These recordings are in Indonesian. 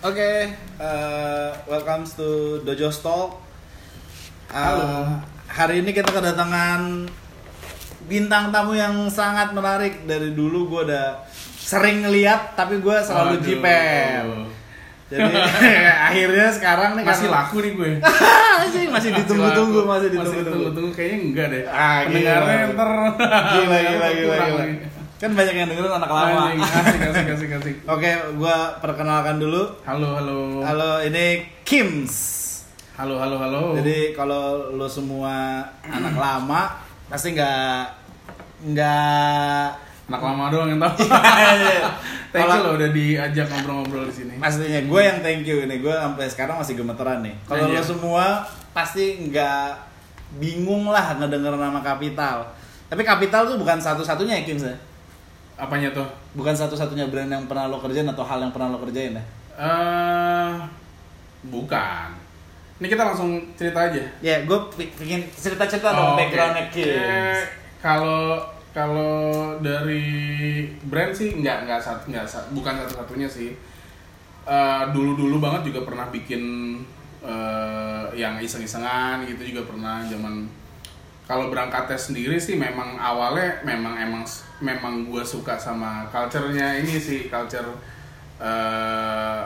Oke, uh, welcome to Dojo Talk. Uh, Halo. Hari ini kita kedatangan bintang tamu yang sangat menarik. Dari dulu gue udah sering ngeliat, tapi gue selalu jiper. Jadi akhirnya sekarang nih Masih karena- laku nih gue. Masih masih ditunggu-tunggu, masih ditunggu-tunggu. Kayaknya enggak deh. Ah, Pendengarnya gila. ntar Gila, gila, gila, kurang gila. Kan banyak yang dengerin anak lama. Anjing, Asik, asik, asik, asik. Oke, gue perkenalkan dulu. Halo, halo. Halo, ini Kims. Halo, halo, halo. Jadi kalau lo semua anak lama pasti nggak nggak anak lama doang yang tahu. Thank you Kalau- lo udah diajak ngobrol-ngobrol di sini. pastinya gue yang thank you ini gue sampai sekarang masih gemeteran nih. Kalau lo semua pasti nggak bingung lah ngedenger nama Kapital. Tapi Kapital tuh bukan satu-satunya ya Kims ya? Apanya tuh? Bukan satu-satunya brand yang pernah lo kerjain atau hal yang pernah lo kerjain ya? Eh, bukan. Ini kita langsung cerita aja. Ya, gue bikin cerita-cerita dong Oh, oke. backgroundnya Eh, Kims. Kalau kalau dari brand sih nggak nggak satu nggak bukan satu-satunya sih. Eh, dulu-dulu banget juga pernah bikin eh, yang iseng-isengan gitu juga pernah zaman kalau berangkatnya sendiri sih memang awalnya memang emang memang gue suka sama culture-nya ini sih culture eh,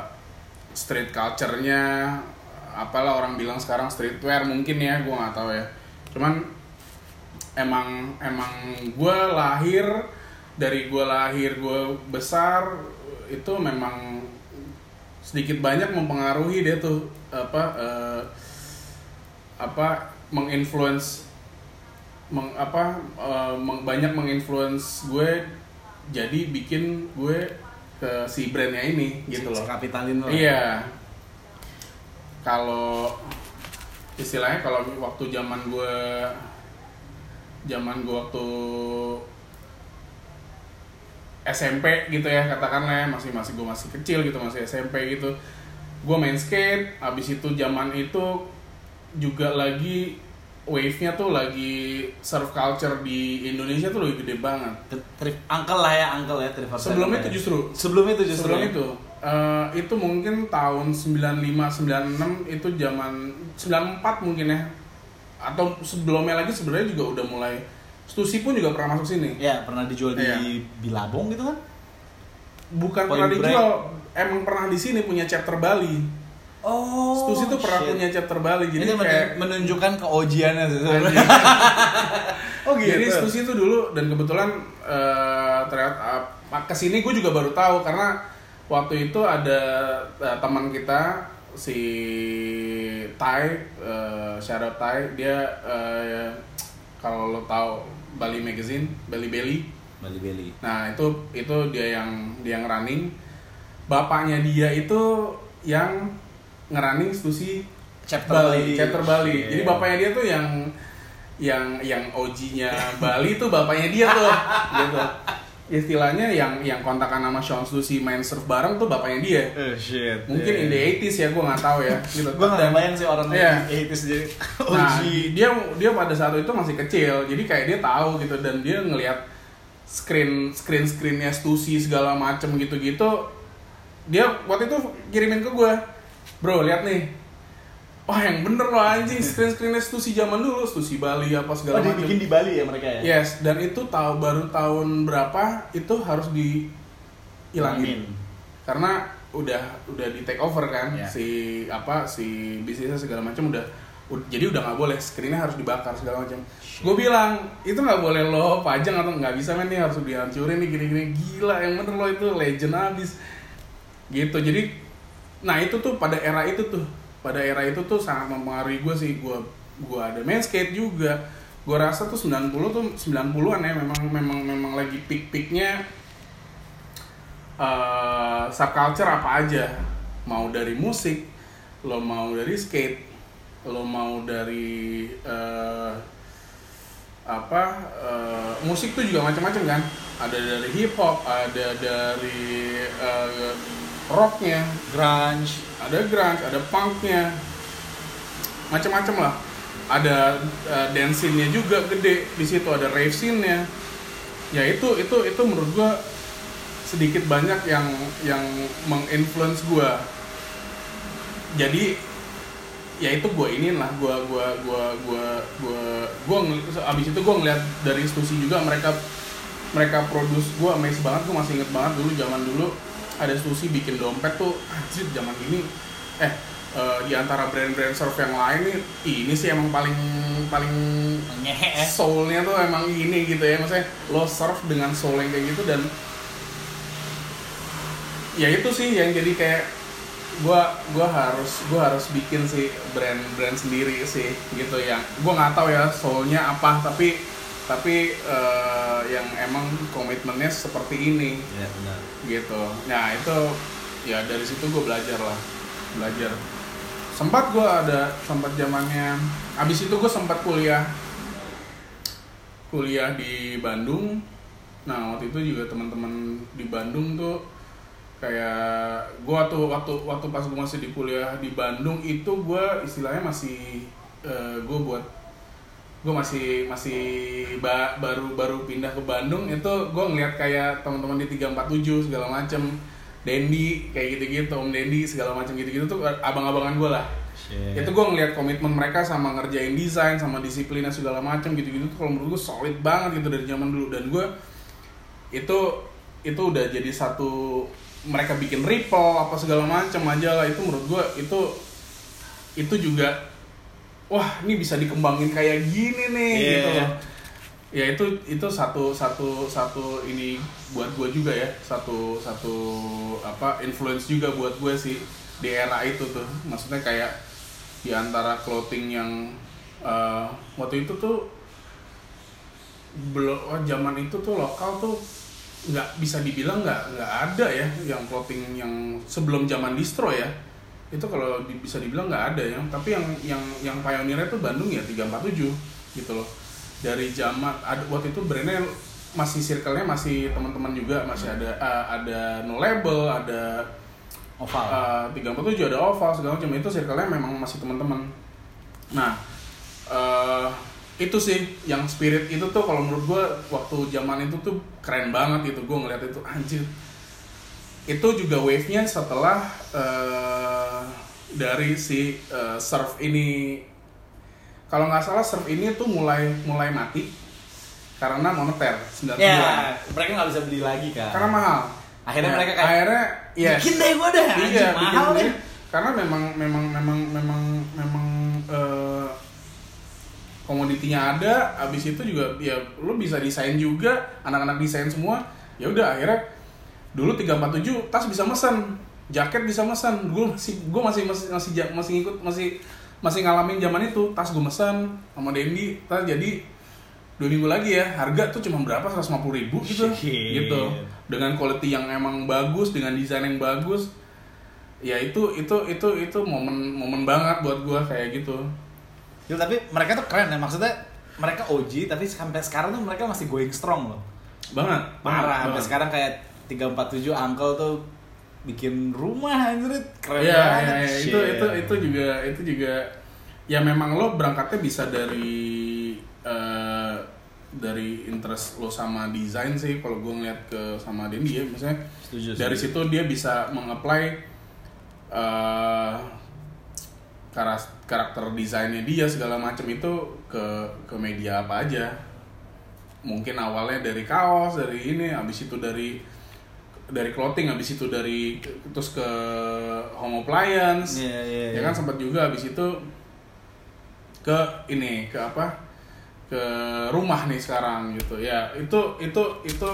street culture-nya. Apalah orang bilang sekarang streetwear mungkin ya gue nggak tahu ya. Cuman emang emang gue lahir dari gue lahir gue besar itu memang sedikit banyak mempengaruhi dia tuh apa eh, apa menginfluence meng, apa eh, meng- banyak menginfluence gue jadi bikin gue ke si brandnya ini gitu loh Kapitalin lo. Iya. Kalau istilahnya kalau waktu zaman gue zaman gue waktu SMP gitu ya katakanlah ya, masih masih gue masih kecil gitu masih SMP gitu gue main skate abis itu zaman itu juga lagi wave-nya tuh lagi surf culture di Indonesia tuh lebih gede banget Trip, uncle lah ya, uncle ya, Trip sebelum itu justru Sebelum itu justru. Sebelum ya? itu eh, itu mungkin tahun 95 96 itu zaman 94 mungkin ya. Atau sebelumnya lagi sebenarnya juga udah mulai Stussy pun juga pernah masuk sini. Ya, pernah dijual Iya. di Bilabong gitu kan? Bukan Point pernah Break. dijual, emang pernah di sini punya chapter Bali. Oh. Stussy tuh pernah punya chapter Bali. Jadi Ini kayak men- menunjukkan keojiannya. Anjing. oh gitu. Jadi Stussy itu dulu dan kebetulan eh, ternyata uh, ke sini gue juga baru tahu karena waktu itu ada eh, teman kita si Tai, uh, shout out Tai, dia eh, kalau lo tahu Bali Magazine, Bali Belly. Bali Beli. Nah itu itu dia yang dia yang running. Bapaknya dia itu yang ngerunning Stussy Chapter Bali. Bali, chapter Bali. Iya. Jadi bapaknya dia tuh yang yang yang OG-nya Bali tuh bapaknya dia tuh. gitu. Istilahnya yang yang kontakan sama Sean Stussy main surf bareng tuh bapaknya dia. Oh shit. Mungkin in the 80s ya, gue nggak tahu ya. Gitu. Gue gak Dan- bayang sih orang Iya. yang 80s jadi Nah, OG. dia dia pada saat itu masih kecil, jadi kayak dia tahu gitu dan dia ngelihat screen screen screennya Stussy segala macem gitu-gitu. Dia waktu itu kirimin ke gue, bro lihat nih. Wah yang bener loh anjing. Screen screennya Stussy zaman dulu, Stussy Bali apa Oh, segala macem. dibikin di Bali ya mereka ya? Yes, dan itu tahu baru tahun berapa itu harus dihilangin. Karena udah udah di take over kan. Ya. si apa si bisnisnya segala macam udah ud- jadi udah nggak boleh. Screennya harus dibakar segala macam. Gue bilang itu nggak boleh lo pajang atau nggak bisa men. Nih harus dihancurin nih gini-gini. Gila yang bener lo itu legend abis. Gitu jadi nah itu tuh pada era itu tuh. Pada era itu tuh sangat mempengaruhi gue sih. Gue gue ada main skate juga. Gue rasa tuh 90 tuh 90-an ya memang memang memang lagi peak-peaknya eh subculture apa aja. Mau dari musik lo mau dari skate lo mau dari eh, apa eh, musik tuh juga macam-macam kan. Ada dari hip hop ada dari eh, rocknya Grunge. ada grunge ada punknya macam-macam lah. Ada uh, dance scene-nya juga gede di situ ada rave scene-nya. Ya itu itu itu menurut gua sedikit banyak yang yang menginfluence gua. Jadi ya itu gue ini lah gue gue gue gue gue gue abis itu gue ngeliat dari institusi juga mereka mereka produce gue amazed banget gue masih inget banget dulu zaman dulu ada institusi bikin dompet tuh anjir zaman ini eh eh, di antara brand-brand surf yang lain nih ini sih emang paling paling eh. soulnya tuh emang ini gitu ya maksudnya lo surf dengan soul yang kayak gitu dan ya itu sih yang jadi kayak gua gua harus gua harus bikin sih brand brand sendiri sih gitu yang gua nggak tahu ya soulnya apa tapi tapi eh, yang emang komitmennya seperti ini. Ya benar. gitu. Nah itu ya dari situ gue belajar lah. Belajar. Sempat gue ada sempat zamannya abis itu gue sempat kuliah. Kuliah di Bandung. Nah waktu itu juga teman-teman di Bandung tuh kayak gue waktu waktu waktu pas gue masih di kuliah di Bandung itu gue istilahnya masih gue buat gue masih masih ba- baru baru pindah ke Bandung itu gue ngeliat kayak teman-teman di 347 segala macem. Dendi kayak gitu-gitu Om Dendi segala macam gitu-gitu tuh abang-abangan gue lah. Shit. itu gue ngeliat komitmen mereka sama ngerjain desain sama disiplinnya segala macam gitu-gitu tuh kalau menurut gue solid banget gitu dari zaman dulu. Dan gue itu itu udah jadi satu mereka bikin ripple apa segala macam aja lah. Itu menurut gue itu itu juga wah ini bisa dikembangin kayak gini nih Iya. gitu loh. Ya itu itu satu satu satu ini buat gue juga ya. Satu satu apa influence juga buat gue sih di era itu tuh. Maksudnya kayak di antara clothing yang eh, waktu itu tuh belum oh, zaman itu tuh lokal tuh nggak bisa dibilang nggak nggak ada ya yang clothing yang sebelum zaman distro ya itu kalau di- bisa dibilang nggak ada ya tapi yang yang yang pionirnya tuh Bandung ya 347 gitu loh dari zaman ada waktu itu brandnya masih circle-nya masih teman-teman juga masih ada eh, ada no label ada Oval. uh, 347 ada oval segala macam itu circle-nya memang masih teman-teman. Nah, eh, itu sih yang spirit itu tuh kalau menurut gue waktu zaman itu tuh keren banget gitu gue ngeliat itu anjir. Itu juga wave-nya setelah eh, dari si eh, surf ini kalau nggak salah surf ini tuh mulai mulai mati karena moneter 99 ya, mereka nggak bisa beli lagi kan. karena mahal. Akhirnya Ya, mereka kayak, akhirnya yes. bikin deh gua dah, anjing Iya, mahal deh. Karena memang memang memang memang memang eh, komoditinya ada, abis itu juga ya lu bisa desain juga, anak-anak desain semua. Ya udah akhirnya dulu 347 tas bisa mesen, jaket bisa mesen. Gue masih gue masih masih masih masih ngikut masih masih ngalamin zaman itu. Tas gue mesen sama Dendi. Tas jadi dua minggu lagi ya harga tuh cuma berapa? 150 ribu gitu. Shit. gitu. Dengan quality yang emang bagus dengan desain yang bagus ya itu itu itu itu momen momen banget buat gua kayak gitu. Gil, tapi mereka tuh keren ya. Maksudnya mereka OG tapi sampai sekarang tuh mereka masih going strong loh. banget Parah, sampai sekarang kayak 347 uncle tuh bikin rumah anjir keren Iya, banget. iya, iya. itu itu itu juga itu juga ya memang lo berangkatnya bisa dari eh, dari interest lo sama desain sih kalau gue ngeliat ke sama Dendi ya misalnya Setuju, dari setuju. situ dia bisa mengapply eh, karas- karakter desainnya dia segala macam itu ke ke media apa aja mungkin awalnya dari kaos dari ini habis itu dari dari clothing habis itu dari terus ke home appliance Iya, iya, ya iya. kan sempat juga habis itu ke ini ke apa ke rumah nih sekarang gitu ya itu itu itu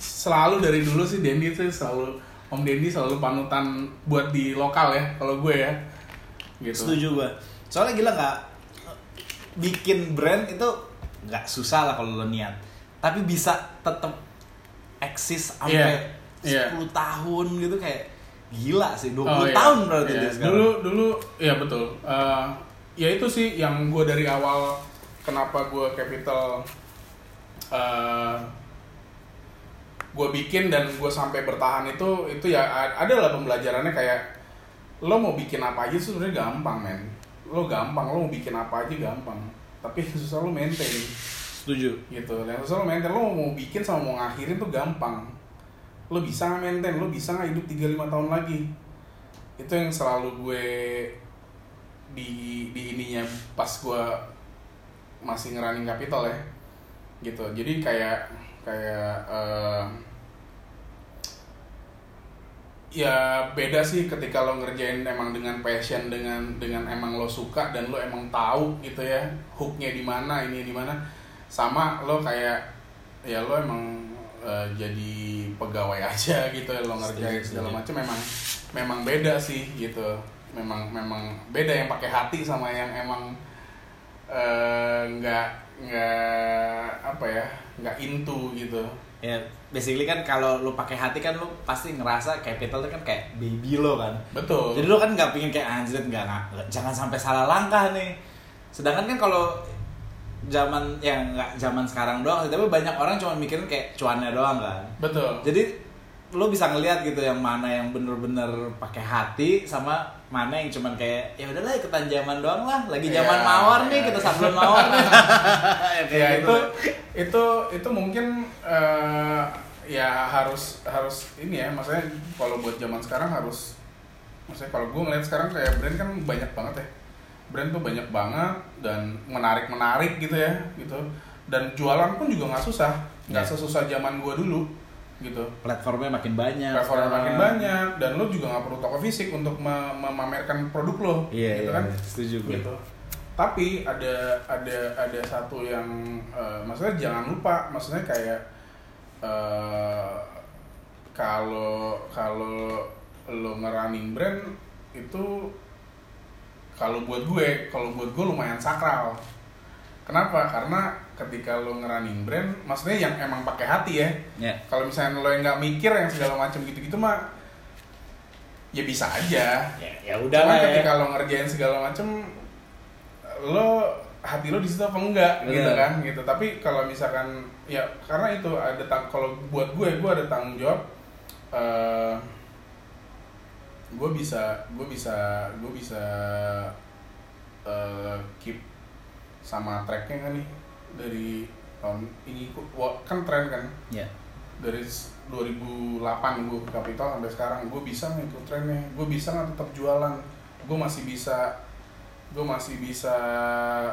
selalu dari dulu sih Dendi tuh selalu Om Dendi selalu panutan buat di lokal ya kalau gue ya gitu Setuju gua. Soalnya gila nggak bikin brand itu nggak susah lah kalau lo niat. Tapi bisa tetap eksis sampai Iya, iya. 10 tahun gitu kayak gila sih 20 Oh, iya. tahun berarti Iya. dia sekarang. Dulu dulu ya betul. Eh, ya itu sih yang gue dari awal kenapa gue capital eh gue bikin dan gue sampai bertahan itu itu ya ada lah pembelajarannya kayak lo mau bikin apa aja sebenarnya gampang men lo gampang lo mau bikin apa aja gampang tapi yang susah lo maintain Setuju. gitu yang susah lo maintain lo mau bikin sama mau ngakhirin tuh gampang lo bisa maintain? Lo bisa nggak hidup 3-5 tahun lagi? Itu yang selalu gue di di ininya pas gue masih ngerunning capital ya gitu. Jadi kayak kayak eh, ya beda sih ketika lo ngerjain emang dengan passion dengan dengan emang lo suka dan lo emang tahu gitu ya hooknya di mana ini di mana. Sama lo kayak ya lo emang eh, jadi pegawai aja gitu ya lo ngerjain segala macam memang memang beda sih gitu. Memang memang beda yang pakai hati sama yang emang eh, nggak nggak apa ya nggak into gitu. Ya basically kan kalau lu pakai hati kan lu pasti ngerasa capital itu kan kayak baby lo kan. Betul. Jadi lu kan nggak pingin kayak anjir nggak nggak- jangan sampai salah langkah nih. Sedangkan kan kalau zaman yang nggak zaman sekarang doang sih, tapi banyak orang cuma mikirin kayak cuannya doang kan. Betul. Jadi lu bisa ngelihat gitu yang mana yang bener-bener pakai hati sama mana yang cuman kayak ya udahlah ikutan zaman doang lah. Lagi zaman Ya, mawar nih ya. kita sablon mawar. Nih ya gitu. itu itu itu mungkin eh, ya harus harus ini ya maksudnya kalau buat zaman sekarang harus maksudnya kalau gue ngeliat sekarang kayak brand kan banyak banget ya brand tuh banyak banget dan menarik menarik gitu ya gitu. Dan jualan pun juga nggak susah. Nggak Ya. sesusah zaman gue dulu gitu. Platformnya makin banyak platform sekarang. makin banyak dan lo juga nggak perlu toko fisik untuk me- memamerkan produk lo iya gitu iya kan? setuju gue gitu. Tapi ada ada ada satu yang eh, maksudnya jangan lupa maksudnya kayak eh, kalau kalau lo ngerunning brand itu kalau buat gue kalau buat gue lumayan sakral. Kenapa? Karena ketika lo ngerunning brand maksudnya yang emang pakai hati ya. Ya. Kalau misalnya lo yang nggak mikir yang segala macam gitu-gitu mah ya bisa aja. Ya, ya udah lah ya. ketika lo ngerjain segala macem lo hati lo di situ apa enggak gitu Bener. kan gitu. Tapi kalau misalkan ya karena itu ada tang kalau buat gue gue ada tanggung jawab eh gue bisa gue bisa gue bisa eh, keep sama tracknya kan nih dari tahun ini kan tren kan? Ya dari s- 2008 gue ke Capital sampai sekarang gue bisa ngikut trennya gue bisa nggak tetap jualan gue masih bisa gue masih bisa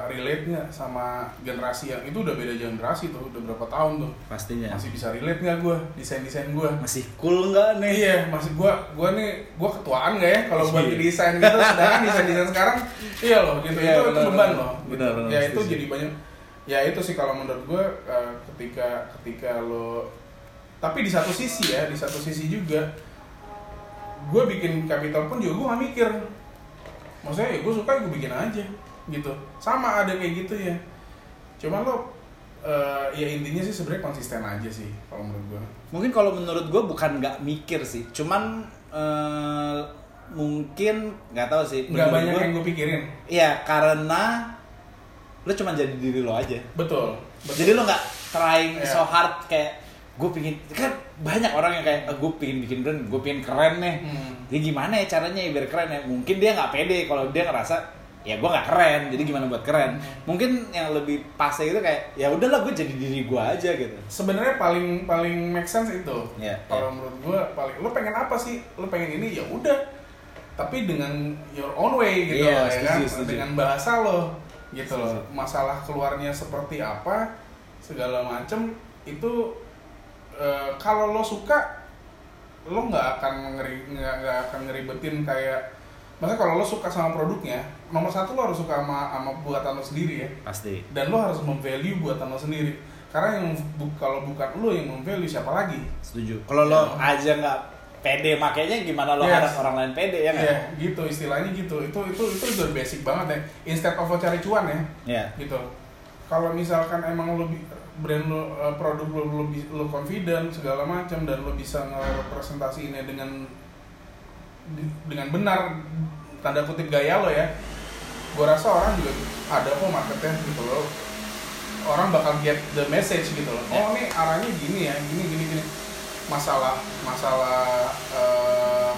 relate nggak sama generasi yang itu udah beda generasi tuh udah berapa tahun tuh pastinya masih bisa relate nggak gue desain desain gue masih cool nggak nih iya masih gue gue nih gue ketuaan gak ya kalau buat Iya. desain gitu sedangkan desain desain sekarang iya loh gitu Iya, itu itu benar, beban benar. loh gitu. Benar, benar, ya itu setuju. jadi banyak ya itu sih kalau menurut gue eh, ketika ketika lo tapi di satu sisi ya di satu sisi juga gue bikin capital pun juga gue gak mikir maksudnya ya gue suka gue bikin aja gitu sama ada kayak gitu ya cuman lo eh, ya intinya sih sebenarnya konsisten aja sih kalau menurut gue mungkin kalau menurut gue bukan nggak mikir sih cuman eh, mungkin nggak tahu sih nggak banyak gua- yang gue pikirin Iya, karena lu cuma jadi diri lo aja. betul, betul. Jadi lo nggak trying Iya. so hard kayak gue pingin kan banyak orang yang kayak gue pingin bikin brand, gue pingin keren nih. Hmm. Jadi gimana ya caranya ya biar keren ya? Mungkin dia nggak pede kalau dia ngerasa ya gue nggak keren, jadi gimana buat keren? Hmm. Mungkin yang lebih pas itu kayak ya udahlah gue jadi diri gue aja gitu. sebenarnya paling paling make sense itu Iya, kalau menurut gue paling lo pengen apa sih lo pengen ini ya udah tapi dengan your own way gitu Iya, loh, ya kan setuju, setuju. dengan bahasa lo gitu loh Setuju. masalah keluarnya seperti apa segala macem itu eh, kalau lo suka lo nggak akan ngeri nggak nggak akan ngeribetin kayak maksudnya kalau lo suka sama produknya nomor satu lo harus suka sama sama buatan lo sendiri ya Pasti. dan lo harus memvalue buatan lo sendiri karena yang bu- kalau bukan lo yang memvalue siapa lagi Setuju. Kalau lo aja nggak pede makanya gimana lo Yes. harap orang lain pede ya? Iya, gitu istilahnya gitu itu itu itu udah basic banget ya instead of lo cari cuan ya Iya. gitu kalau misalkan emang lo brand lo eh, produk lo lo, lo confident segala macam dan lo bisa ngerepresentasiinnya dengan dengan benar tanda kutip gaya lo ya. Gue rasa orang juga ada kok marketnya gitu loh. Orang bakal get the message gitu loh. Oh ini arahnya gini ya gini gini gini. Masalah masalah eh,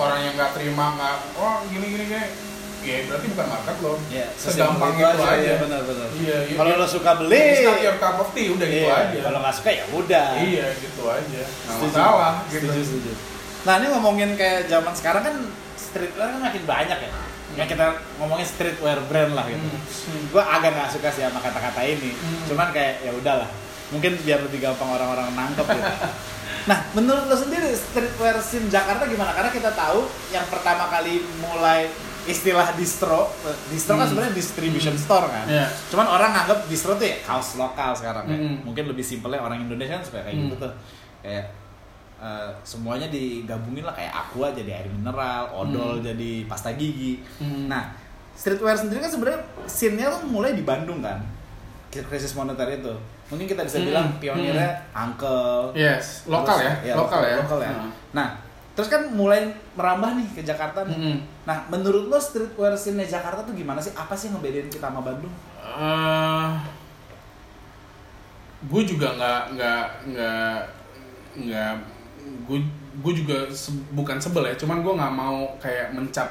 orang yang nggak terima nggak oh gini gini gini ya berarti bukan market lo Ya, segampang itu aja, ya, benar-benar. iya iya. Kalau lo suka beli, It's not your cup of tea udah gitu iya. aja Kalau nggak suka ya udah. iya gitu aja nggak Setuju. masalah gitu Setuju, setuju. Nah ini ngomongin kayak zaman sekarang kan streetwear kan makin banyak ya. Ya kita ngomongin streetwear brand lah gitu. Hmm. Gue agak nggak suka sih sama kata-kata ini. Hmm. Cuman kayak ya udahlah. Mungkin biar lebih gampang orang-orang nangkep gitu. nah menurut lo sendiri streetwear scene Jakarta gimana? Karena kita tahu yang pertama kali mulai istilah distro, distro kan Hmm. sebenarnya distribution store kan. Iya. Cuman orang nganggap distro tuh ya kaos lokal sekarang ya. Hmm. Mungkin lebih simpelnya orang Indonesia kan suka kayak Hmm. gitu tuh. Kayak eh, semuanya digabungin lah kayak aqua jadi air mineral, odol Hmm. jadi pasta gigi. Hmm. Nah, streetwear sendiri kan sebenarnya scene-nya tuh mulai di Bandung kan. Krisis moneter itu. Mungkin kita bisa Hmm. bilang pionirnya Uncle. Yes, lokal Terus- ya, lokal ya. Lokal ya. Hmm. Nah, terus kan mulai merambah nih ke Jakarta nih. Mm-mm. Nah, menurut lo streetwear scene Jakarta tuh gimana sih? Apa sih yang ngebedain kita sama Bandung? Eh, gue juga nggak nggak nggak nggak gue gue juga se- bukan sebel ya cuman gue nggak mau kayak mencap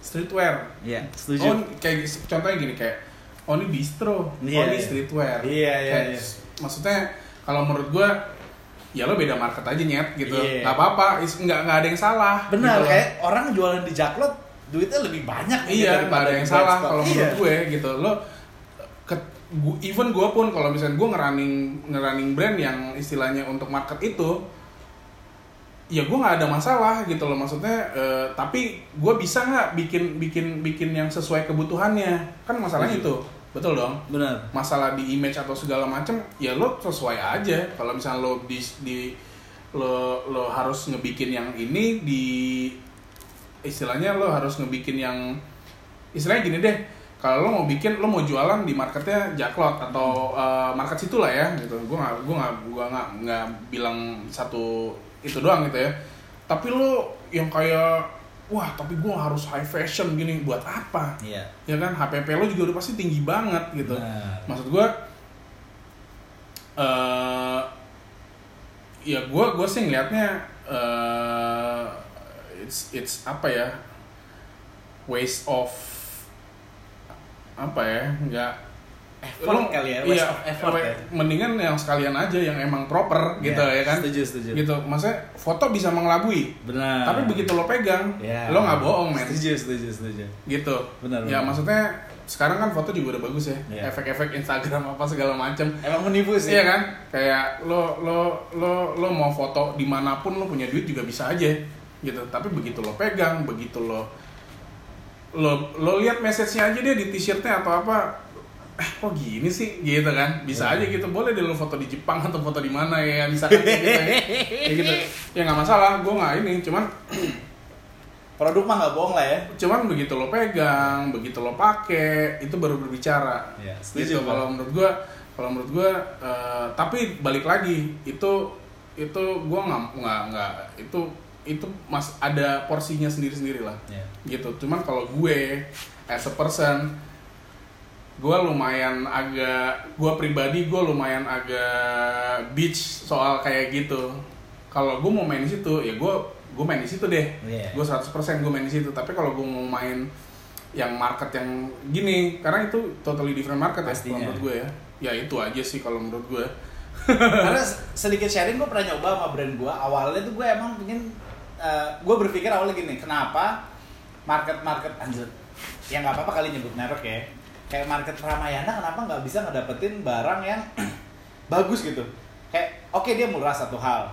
streetwear Iya, oh kayak contohnya gini kayak oh ini distro Iya, oh ini iya. streetwear Iya, iya, Kayak, iya. maksudnya kalau menurut gue ya lo beda market aja nyet gitu Iya. nggak apa-apa nggak nggak ada yang salah Benar, gitu kayak orang jualan di Jaklot duitnya lebih banyak Iya, daripada nggak ada yang salah kalau Iya. menurut gue gitu. Lo ke, even gue pun kalau misalnya gue ngerunning ngerunning brand yang istilahnya untuk market itu, ya gue nggak ada masalah gitu loh maksudnya. eh, tapi gue bisa nggak bikin bikin bikin yang sesuai kebutuhannya? Kan masalahnya Setuju. itu, betul dong. Benar. Masalah di image atau segala macam, ya lo sesuai aja. Kalau misalnya lo di, di lo lo harus ngebikin yang ini di istilahnya lo harus ngebikin yang istilahnya gini deh kalau lo mau bikin lo mau jualan di marketnya jaklot atau uh, market situ lah ya gitu gue nggak gue nggak gue nggak nggak bilang satu itu doang gitu ya tapi lo yang kayak wah tapi gue harus high fashion gini buat apa Iya. ya kan HPP lo juga udah pasti tinggi banget gitu Benar. maksud gue eh ya gue gue sih ngeliatnya eh it's it's apa ya waste of apa ya nggak Effort kali ya, waste iya, of effort ya. mendingan yang sekalian aja yang emang proper gitu Iya, ya kan Setuju, setuju. gitu maksudnya foto bisa mengelabui Benar. tapi begitu lo pegang Iya. lo nggak bohong men Setuju, setuju, setuju. gitu Benar, ya benar. maksudnya sekarang kan foto juga udah bagus ya Iya. efek-efek Instagram apa segala macam Emang menipu sih. iya kan kayak lo lo lo lo mau foto di mana pun lo punya duit juga bisa aja gitu tapi begitu lo pegang begitu lo lo lo lihat message-nya aja dia di t-shirtnya atau apa eh kok gini sih? Gitu kan. Bisa Iya. aja gitu. Boleh deh lo foto di Jepang atau foto di mana ya misalkan gitu ya, Kayak gitu. Ya nggak masalah. Gue nggak ini cuman Produk mah nggak bohong lah ya. cuman begitu lo pegang begitu lo pakai itu baru berbicara. Iya, gitu. kalau menurut gua kalau menurut gua eh, tapi balik lagi itu itu gua nggak nggak nggak itu itu mas ada porsinya sendiri sendiri lah. Iya. gitu. Cuman kalau gue as a person gue lumayan agak gue pribadi gue lumayan agak bitch soal kayak gitu kalau gue mau main di situ ya gue gue main di situ deh Iya. gue 100% gue main di situ tapi kalau gue mau main yang market yang gini karena itu totally different market ya Pastinya. kalau menurut gue ya ya itu aja sih kalau menurut gue Karena sedikit sharing gue pernah nyoba sama brand gue. Awalnya tuh gue emang pengen, gue berpikir awalnya gini, kenapa market-market anjir, ya nggak apa-apa kali nyebut merek ya. Kayak market Ramayana kenapa nggak bisa ngedapetin barang yang bagus gitu. Kayak oke dia murah satu hal,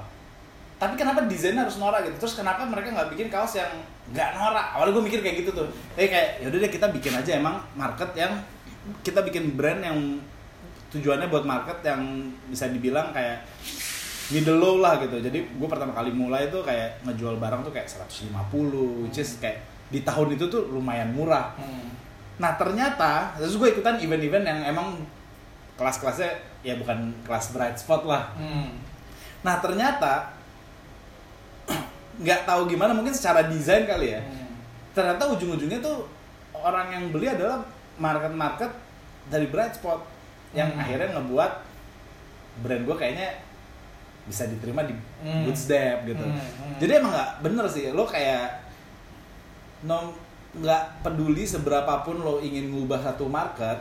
tapi kenapa desainnya harus norak gitu? Terus kenapa mereka nggak bikin kaos yang nggak norak? Awalnya gue mikir kayak gitu tuh. Tapi kayak yaudah deh kita bikin aja emang market yang kita bikin brand yang tujuannya buat market yang bisa dibilang kayak middle low lah gitu. Jadi gue pertama kali mulai tuh kayak ngejual barang tuh kayak 150, which is kayak di tahun itu tuh lumayan murah. Nah ternyata, terus gue ikutan event-event yang emang kelas-kelasnya ya bukan kelas bright spot lah. Nah ternyata nggak tahu gimana mungkin secara desain kali ya. Ternyata ujung-ujungnya tuh orang yang beli adalah market-market dari bright spot yang Hmm. akhirnya ngebuat brand gue kayaknya bisa diterima di Hmm. Bootstrap gitu. Hmm, hmm. Jadi emang nggak bener sih lo kayak no nggak peduli seberapapun lo ingin ngubah satu market,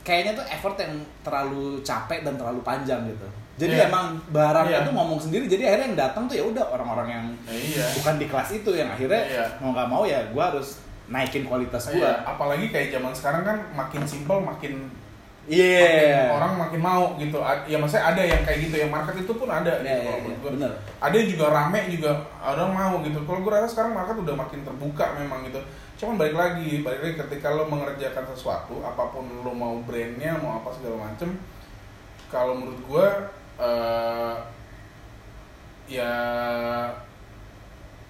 kayaknya tuh effort yang terlalu capek dan terlalu panjang gitu. Jadi Iya. emang barangnya Iya. tuh ngomong sendiri. Jadi akhirnya yang datang tuh ya udah orang-orang yang iya bukan di kelas itu yang akhirnya Iya. mau nggak mau ya gue harus naikin kualitas gue. Iya, apalagi kayak zaman sekarang kan makin simpel makin Iya. makin orang makin mau gitu. Ya maksudnya ada yang kayak gitu, yang market itu pun ada Iya, gitu iya, kalau iya, gua. bener. Ada juga rame juga orang mau gitu. Kalau gue rasa sekarang market udah makin terbuka memang gitu. Cuman balik lagi, balik lagi ketika lo mengerjakan sesuatu, apa pun lo mau brandnya, mau apa segala macem, kalau menurut gue eh ya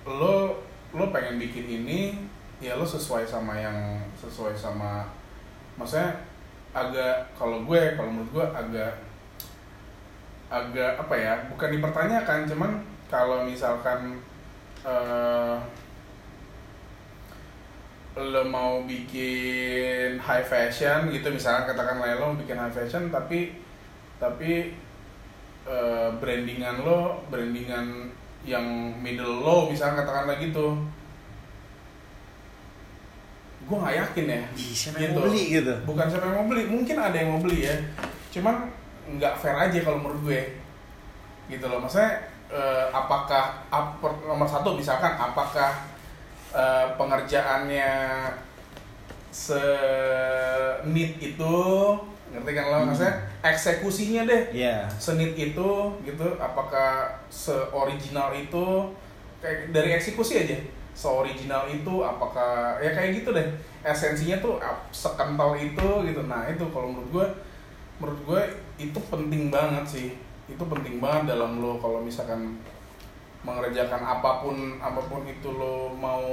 lo lo pengen bikin ini ya lo sesuai sama yang sesuai sama maksudnya agak kalau gue kalau menurut gue agak agak apa ya bukan dipertanyakan cuman kalau misalkan eh lo mau bikin high fashion gitu misalkan katakan lo mau bikin high fashion tapi tapi eh, brandingan lo brandingan yang middle low misalkan katakanlah gitu gue nggak yakin ya. Ih, siapa yang mau beli gitu? bukan siapa yang mau beli mungkin ada yang mau beli ya. Cuman nggak fair aja kalau menurut gue. Gitu loh maksudnya eh, apakah ap- nomor satu misalkan apakah eh, pengerjaannya se neat itu ngerti kan lo? Hmm. maksudnya eksekusinya deh. Iya. senit itu gitu. Apakah seoriginal itu? Kayak dari eksekusi aja seoriginal itu apakah ya kayak gitu deh esensinya tuh sekental itu gitu nah itu kalau menurut gue menurut gue itu penting banget sih itu penting banget dalam lo kalau misalkan mengerjakan apa pun apa pun itu lo mau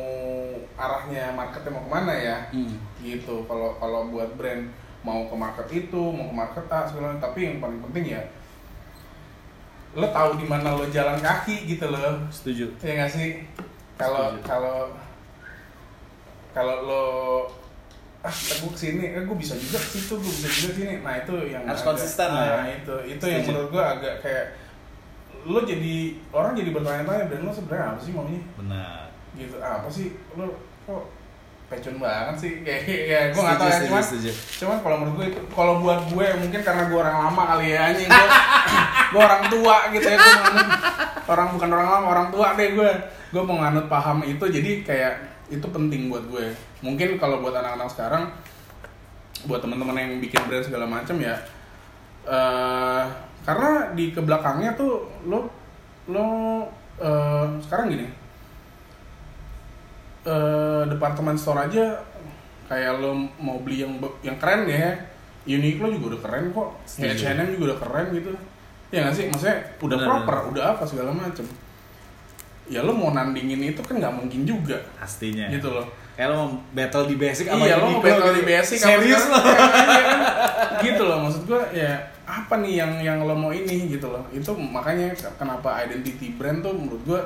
arahnya marketnya mau ke mana ya Hmm. gitu kalau kalau buat brand mau ke market itu mau ke market A segala macam. tapi yang paling penting ya lo tahu di mana lo jalan kaki gitu loh Setuju. ya nggak sih kalau kalau kalau lo ah gue ke sini eh gue bisa juga ke situ gue bisa juga sini nah itu yang Harus agak- konsisten lah ya. nah, itu itu yang Setuju. menurut gue agak kayak lo jadi orang jadi bertanya-tanya brand lo sebenarnya apa sih maunya Benar. gitu ah, apa sih lo kok pecun banget sih kayak ya gue nggak tahu ya cuman setuju. cuman kalau menurut gue itu kalau buat gue mungkin karena gue orang lama kali ya anjing gue gue orang tua gitu ya gue orang bukan orang lama orang tua deh gue. Gue mau nganut paham itu jadi kayak itu penting buat gue. Mungkin kalau buat anak-anak sekarang buat teman-teman yang bikin brand segala macam ya eh karena di ke belakangnya tuh lo lo eh, sekarang gini eh departemen store aja kayak lo mau beli yang yang keren ya. Uniqlo juga udah keren kok. H&M juga udah keren gitu ya nggak sih maksudnya udah Bener, proper udah apa segala macem ya lo mau nandingin itu kan nggak mungkin juga Pastinya. gitu loh Kayak lo mau battle di basic iya lo mau Uniqlo battle gitu. di basic Serius lo? Ya, iya kan? gitu loh maksud gua ya apa nih yang yang lo mau ini gitu loh itu makanya kenapa identity brand tuh menurut gua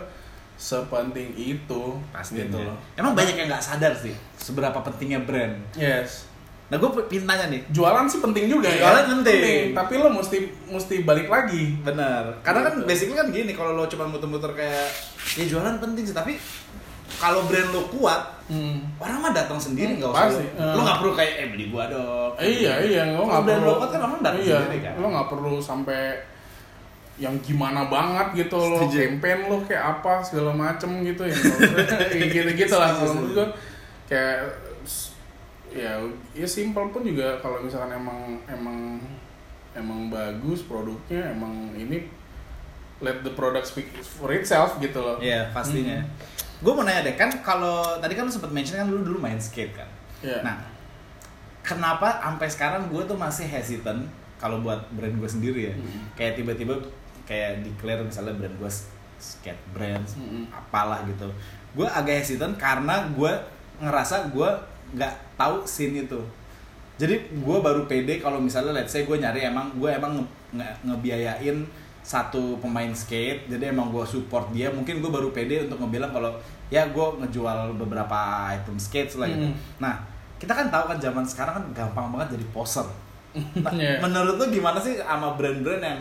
sepenting itu Pastinya. gitu loh Emang banyak yang nggak sadar sih seberapa pentingnya brand. yes Nah gue pengen tanya nih. jualan sih penting juga Jualan ya penting. tapi lo mesti mesti balik lagi Bener. Karena kan Gitu. basically kan gini kalau lo cuma muter-muter kayak ya jualan penting sih tapi kalau brand lo kuat Hmm. orang mah datang sendiri Hmm, nggak usah pasti. lo, lo Hmm. nggak perlu kayak eh beli gua dong iya iya lo nggak brand perlu lo kuat kan orang datang iya, sendiri kan lo nggak perlu sampai yang gimana banget gitu lo campaign lo kayak apa segala macem gitu ya gitu gitu lah kalau menurut gue kayak ya ya simple pun juga kalau misalkan emang emang emang bagus produknya emang ini let the product speak for itself gitu loh Iya pastinya. Hmm. Gue mau nanya deh kan kalau tadi kan lu sempat mention kan lu dulu main skate kan. Iya. Nah, kenapa sampai sekarang gue tuh masih hesitant kalau buat brand gue sendiri ya? Hmm. Kayak tiba-tiba kayak declare misalnya brand gue skate brand, Hmm. apalah gitu. Gue agak hesitant karena gue ngerasa gue nggak tahu scene itu. Jadi gue baru pede kalau misalnya let's say gue nyari emang gue emang nge- nge- ngebiayain satu pemain skate jadi emang gue support dia mungkin gue baru pede untuk ngebilang kalau ya gue ngejual beberapa item skate lah gitu Hmm. nah kita kan tahu kan zaman sekarang kan gampang banget jadi poser nah, Iya. menurut lu gimana sih sama brand-brand yang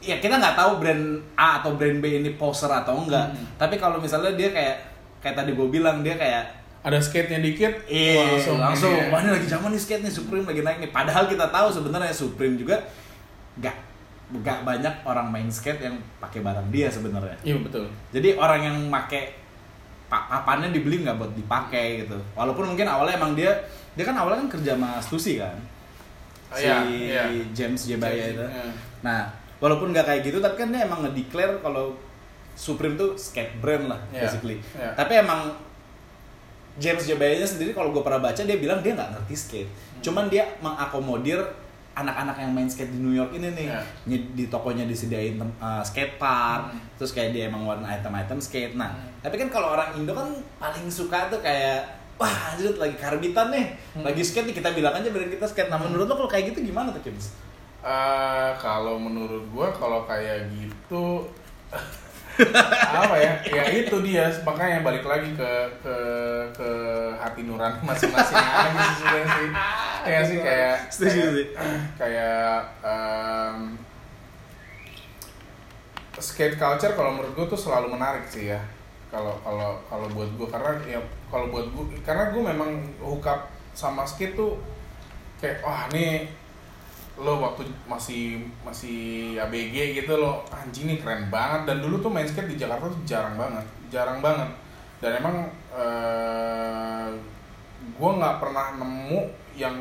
ya kita nggak tahu brand A atau brand B ini poser atau enggak Hmm. tapi kalau misalnya dia kayak kayak tadi gue bilang dia kayak ada skate-nya dikit Iya, wah, langsung, langsung. ini. Wah ini lagi zaman nih skate nih Supreme lagi naik nih. Padahal kita tahu sebenarnya Supreme juga nggak gak banyak orang main skate yang pakai barang dia sebenarnya. Iya betul. Jadi orang yang make pa- papannya dibeli nggak buat dipakai gitu. Walaupun mungkin awalnya emang dia dia kan awalnya kan kerja sama Stussy kan. Oh, Si iya, iya. James Jebaya James, itu. iya. Nah, walaupun nggak kayak gitu tapi kan dia emang nge-declare kalau Supreme tuh skate brand lah Iya, basically. iya. Tapi emang James Jebaya sendiri kalau gue pernah baca dia bilang dia nggak ngerti skate. Hmm. Cuman dia mengakomodir anak-anak yang main skate di New York ini nih. Ny- Di tokonya disediain uh, skate park, Hmm. terus kayak dia emang ngeluarin item-item skate. Nah, Hmm. tapi kan kalau orang Indo kan paling suka tuh kayak wah anjir lagi karbitan nih, Hmm. lagi skate nih kita bilang aja brand kita skate. Nah, menurut lo kalau kayak gitu gimana tuh Kims? Eh, kalau menurut gua kalau kayak gitu apa ya? Ya itu dia. Makanya balik lagi ke ke ke hati nurani masing-masing. Aja sih sih? Ya sih kayak kayak, kayak em, skate culture kalau menurut gua tuh selalu menarik sih ya. Kalau kalau kalau buat gua. Karena ya kalau buat gua karena gua memang hook up sama skate tuh kayak wah nih lo waktu masih masih ABG gitu lo anjing nih keren banget dan dulu tuh main skate di Jakarta tuh jarang banget jarang banget dan emang eh gue nggak pernah nemu yang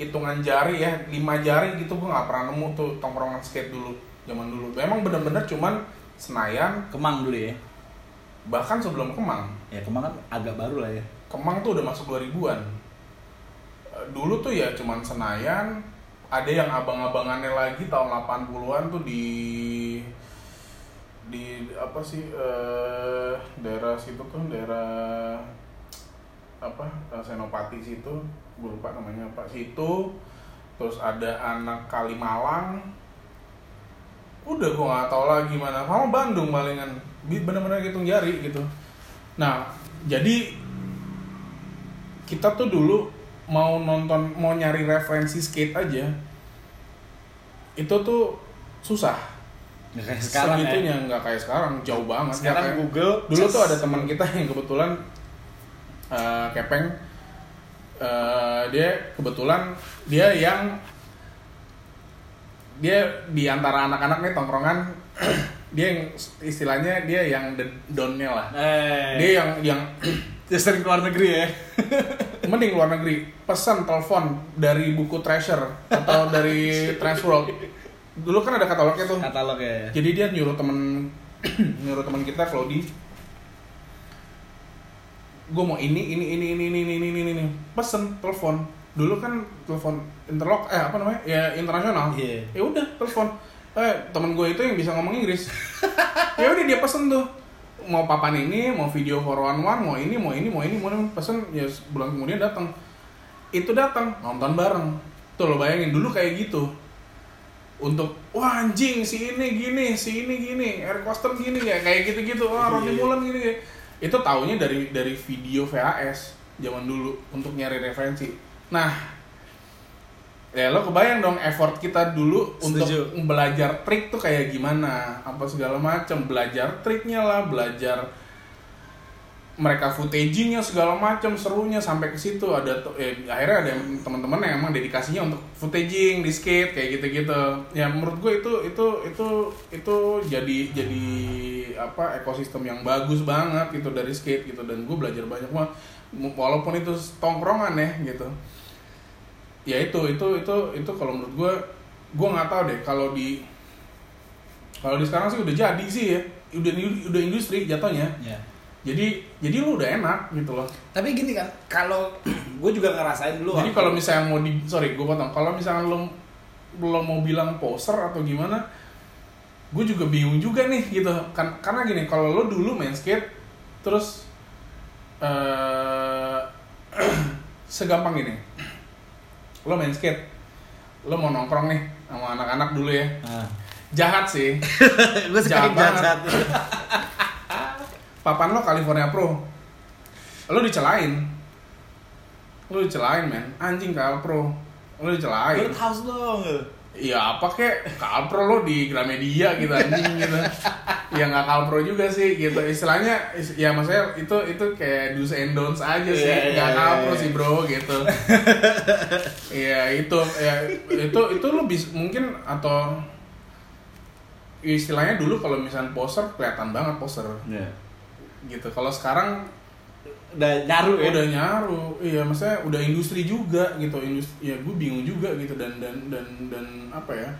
hitungan jari ya lima jari gitu gue nggak pernah nemu tuh tongkrongan skate dulu zaman dulu memang bener-bener cuman Senayan Kemang dulu ya. bahkan sebelum Kemang Ya Kemang kan agak baru lah ya. Kemang tuh udah masuk 2000-an. Eh, Dulu tuh ya cuman Senayan, ada yang abang-abangannya lagi tahun 80-an tuh di di apa sih eh, daerah situ tuh daerah apa eh, Senopati situ gue lupa namanya apa situ. Terus ada anak Kalimalang. Udah gue nggak tahu lagi mana sama Bandung palingan. Bener-bener hitung jari gitu. Nah jadi kita tuh dulu mau nonton mau nyari referensi skate aja itu tuh susah. Nggak kayak sekarang ya. segitunya nggak kayak sekarang jauh banget. Sekarang kayak- Google dulu tuh just- ada teman kita yang kebetulan eh, kepeng. Eh, dia kebetulan dia yang dia di antara anak-anak nih tongkrongan dia yang istilahnya dia yang the donnya lah. Eh, dia yang yang dia sering keluar negeri ya. mending luar negeri. Pesan telepon dari buku treasure atau dari Transworld. Dulu kan ada katalognya tuh Katalog ya. jadi dia nyuruh temen nyuruh temen kita Claudi gue mau ini ini ini ini ini ini ini ini. Pesen telepon. Dulu kan telepon interlock eh apa namanya? Ya internasional. Iya. ya udah telepon. Eh temen gue itu yang bisa ngomong Inggris. Ya udah dia pesen tuh mau papan ini mau video for one one mau ini mau ini mau ini mau ini pesen ya bulan kemudian datang. Itu datang nonton bareng. Tuh lo bayangin dulu kayak gitu. Untuk wah anjing si ini gini si ini gini Eric Coston gini ya kayak gitu gitu wah Ronnie Iya. Mullen gini itu taunya dari dari video VHS zaman dulu untuk nyari referensi. Nah ya lo kebayang dong effort kita dulu untuk Setuju. belajar trik tuh kayak gimana apa segala macam belajar triknya lah belajar mereka footagingnya segala macam serunya sampai ke situ. Ada eh, akhirnya ada teman-teman yang emang dedikasinya untuk footaging di skate kayak gitu-gitu. Ya menurut gue itu itu itu itu jadi jadi apa ekosistem yang bagus banget gitu dari skate gitu. Dan gue belajar banyak banget. Walaupun itu tongkrongan ya gitu ya itu itu itu itu kalau menurut gue gue nggak tahu deh kalau di kalau di sekarang sih udah jadi sih ya. Udah udah industri jatuhnya. Ya. jadi jadi lu udah enak gitu loh. Tapi gini kan, kalau gue juga ngerasain dulu. jadi kalau misalnya mau di sorry gue potong. Kalau misalnya lo lo mau bilang poser atau gimana gue juga bingung juga nih gitu. Kan karena gini kalau lo dulu main skate terus eh segampang gini lo main skate lo mau nongkrong nih sama anak-anak dulu ya Nah. jahat sih gue Jahat sekarang banget. jahat. papan lo California Pro lo dicelain lo dicelain men anjing Cal Pro lo dicelain Bird house dong. Iya apa kek Kalpro lo di Gramedia gitu anjing gitu. ya nggak Kalpro juga sih gitu. Istilahnya is- ya maksudnya itu itu kayak do's and don'ts aja sih. Iya, Nggak iya, Kalpro iya. sih bro gitu. Iya itu ya itu itu lo bisa mungkin atau istilahnya dulu kalau misalnya poster kelihatan banget poster Iya. gitu kalau sekarang Udah nyaru ya. udah nyaru. Iya maksudnya udah industri juga gitu. Industri ya gue bingung juga gitu. Dan dan dan dan apa ya?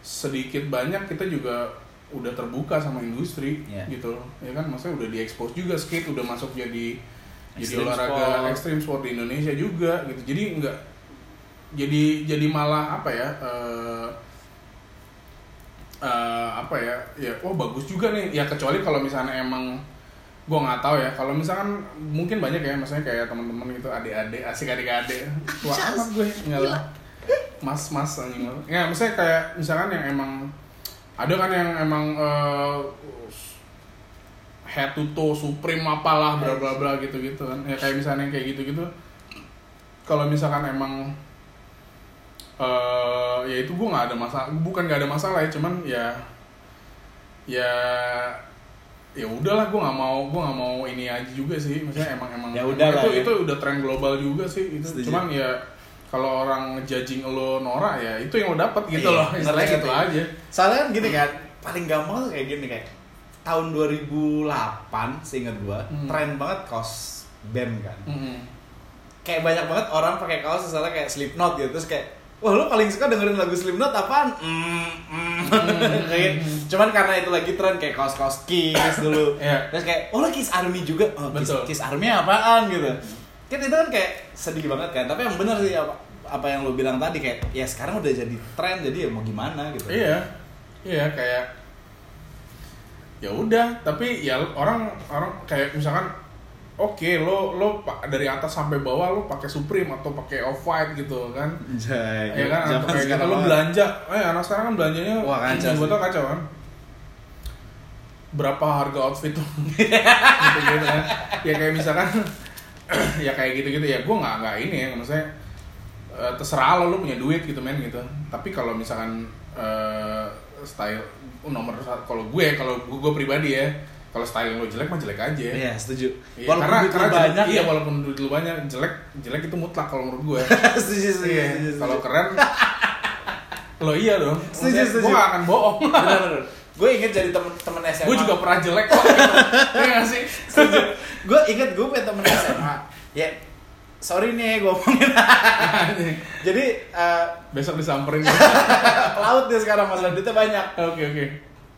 Sedikit banyak kita juga udah terbuka sama industri Iya. gitu. Ya kan? Maksudnya udah diekspos juga skate. Udah masuk jadi jadi Extreme olahraga sport. ekstrim sport di Indonesia juga gitu. Jadi enggak jadi jadi malah apa ya eh eh, apa ya? Ya oh bagus juga nih. Ya kecuali kalau misalnya emang gue nggak tahu ya. Kalau misalkan mungkin banyak ya maksudnya kayak teman-teman gitu adik-adik asik adik-adik. Tua amat gue nggak lah. Mas mas anjing ya maksudnya kayak misalkan yang emang ada kan yang emang eh, head to toe supreme apalah bla bla bla gitu gitu kan. Ya kayak misalnya yang kayak gitu gitu kalau misalkan emang eh ya itu gue nggak ada masalah bukan nggak ada masalah ya cuman ya ya ya udahlah gue nggak mau gue nggak mau ini aja juga sih maksudnya emang emang Ya udah itu ya. itu udah tren global juga sih itu Setuju. cuman ya kalau orang judging lo norak ya itu yang lo dapet gitu Iya, loh istilahnya gitu ya. aja Soalnya kan gini kan, paling gampang tuh kayak gini kayak tahun 2008 seingat gua, Hmm. tren banget kaos band kan. Mm-mm. Kayak banyak banget orang pakai kaos misalnya kayak Slipknot gitu terus kayak Wah lu paling suka dengerin lagu Slipknot apaan? Mm, mm. kayak, cuman karena itu lagi tren kayak kaos-kaos Kiss dulu. Iya. Terus kayak, oh lo Kiss Army juga? Oh Kiss, Betul. Kiss Army apaan gitu. Kan itu kan kayak sedih banget kan. Tapi yang bener sih apa, apa yang lo bilang tadi kayak ya sekarang udah jadi tren jadi ya mau gimana gitu. Iya, iya kayak ya udah, tapi ya orang orang kayak misalkan oke lo lo pa- dari atas sampai bawah lo pakai Supreme atau pakai Off White gitu kan. Jai, Ya kan, atau kayak gitu lo belanja, eh anak sekarang kan belanjanya Wah, kacau gue tau kacau kan. Berapa harga outfit tuh? gitu gitu kan. Ya kayak misalkan, ya kayak gitu gitu ya gue nggak nggak ini ya maksudnya eh, terserah lo lo punya duit gitu men gitu. Tapi kalau misalkan eh, style nomor kalau gue kalau gue, gue pribadi ya kalau style lo jelek mah jelek aja. Iya setuju. Iya, Walaupun karena duit karena jelek- banyak iya ya. walaupun duit lu banyak jelek jelek itu mutlak kalau menurut gue. setuju setuju. Iya, setuju, kalau keren lo iya dong. Setuju, setuju. Gue gak akan bohong. Bener-bener. Gue inget jadi temen-temen SMA. gue juga pernah jelek kok. Gitu. Iya gak sih? setuju. gue inget gue punya temen SMA. Ya, sorry nih gue ngomongin. jadi eh, Besok disamperin. pelaut dia sekarang masalah duitnya banyak. Oke oke.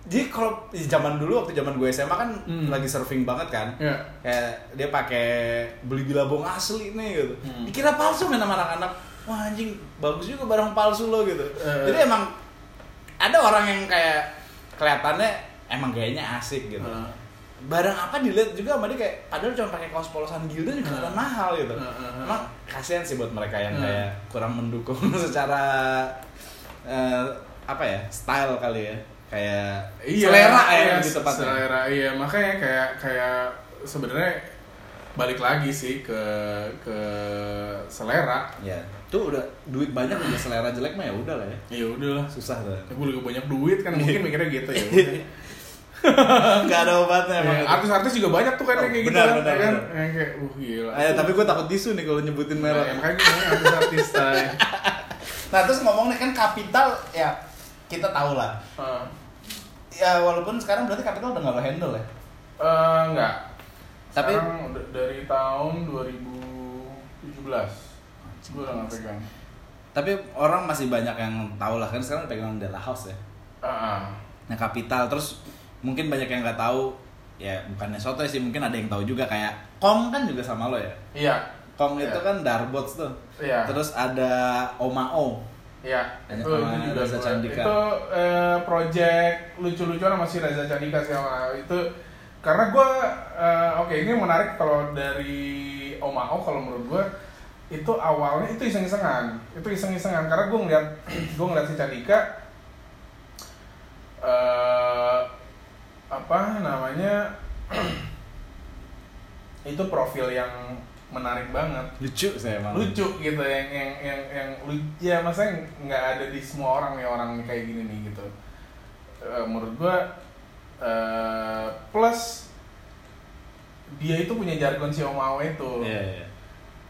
Jadi kalau zaman dulu waktu zaman gue SMA kan Hmm. lagi surfing banget kan. Ya. Kayak dia pakai beli bilabong asli nih gitu. Hmm. Dikira palsu main sama anak-anak. Wah anjing bagus juga barang palsu lo gitu. Eh. Jadi emang ada orang yang kayak kelihatannya emang gayanya asik gitu. Heeh. Barang apa dilihat juga sama dia kayak padahal cuma pakai kaos polosan Gildan juga kelihatan mahal gitu. Heeh. Emang kasihan sih buat mereka yang Heeh. kayak kurang mendukung secara eh, apa ya style kali ya kayak selera ya iya, lebih tepatnya. Selera iya makanya kayak kayak sebenarnya balik lagi sih ke ke selera. Ya, tuh udah duit banyak udah selera jelek mah ya udah lah ya. Ya udahlah. Susah tuh. Gue juga banyak duit kan mungkin mikirnya gitu ya. udah. Gak ada obatnya emang. Ya, artis-artis juga banyak tuh kan Oh, yang kayak gitu benar, kan, benar, ya kan? benar. Yang kayak, uh gila. Eh, tapi gue takut disu nih kalau nyebutin Nah, merek. ya, makanya gue artis-artis. Nah, terus ngomong nih kan kapital ya kita tahu lah. Eh, Ya walaupun sekarang berarti kapital udah gak lo handle ya. eh, enggak. Tapi- Sekarang dari tahun 2017 gue udah nggak pegang. Tapi orang masih banyak yang tahu lah kan sekarang pegang Della House ya. Ah, ah. Nah, kapital terus mungkin banyak yang nggak tahu ya bukannya soto sih mungkin ada yang tahu juga kayak Kong kan juga sama lo ya. Iya. Kong Iya. itu kan Darbots tuh. Iya. Terus ada Omao. Iya, sama itu juga Reza Candika. Itu eh, project lucu-lucuan sama si Reza Candika sama itu. Karena gue oke ini menarik kalau dari Omao kalau menurut gue itu awalnya itu iseng-isengan. Itu iseng-isengan. Karena gue ngeliat gue ngeliat si Candika eh apa namanya itu profil yang menarik banget. Lucu saya emang. lucu gitu yang yang yang yang lu- ya maksudnya nggak ada di semua orang nih orang kayak gini nih gitu. Eh, menurut gua eh, plus dia itu punya jargon si Omao itu. Iya, iya.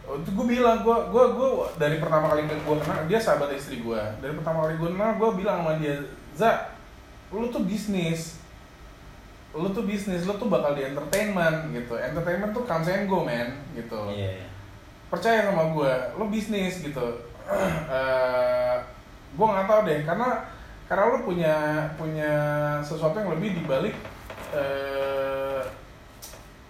Oh, itu gue bilang gue gue gue dari pertama kali gue kenal dia sahabat istri gue dari pertama kali gue kenal gue bilang sama dia za lu tuh bisnis lu tuh bisnis lu tuh bakal di entertainment gitu. Entertainment tuh comes and go man gitu. Iya. percaya sama gue lo bisnis gitu. Eh gue nggak tahu deh karena karena lo punya punya sesuatu yang lebih dibalik eh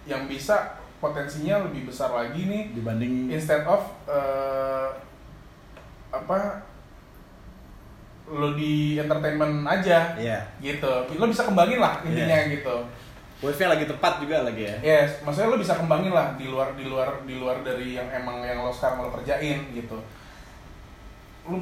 yang bisa potensinya lebih besar lagi nih Dibanding instead of eh apa lo di entertainment aja Iya. gitu lo bisa kembangin lah intinya gitu Wave-nya lagi tepat juga lagi ya. Yes, maksudnya lo bisa kembangin lah di luar di luar di luar dari yang emang yang lo sekarang lo kerjain gitu. Lu,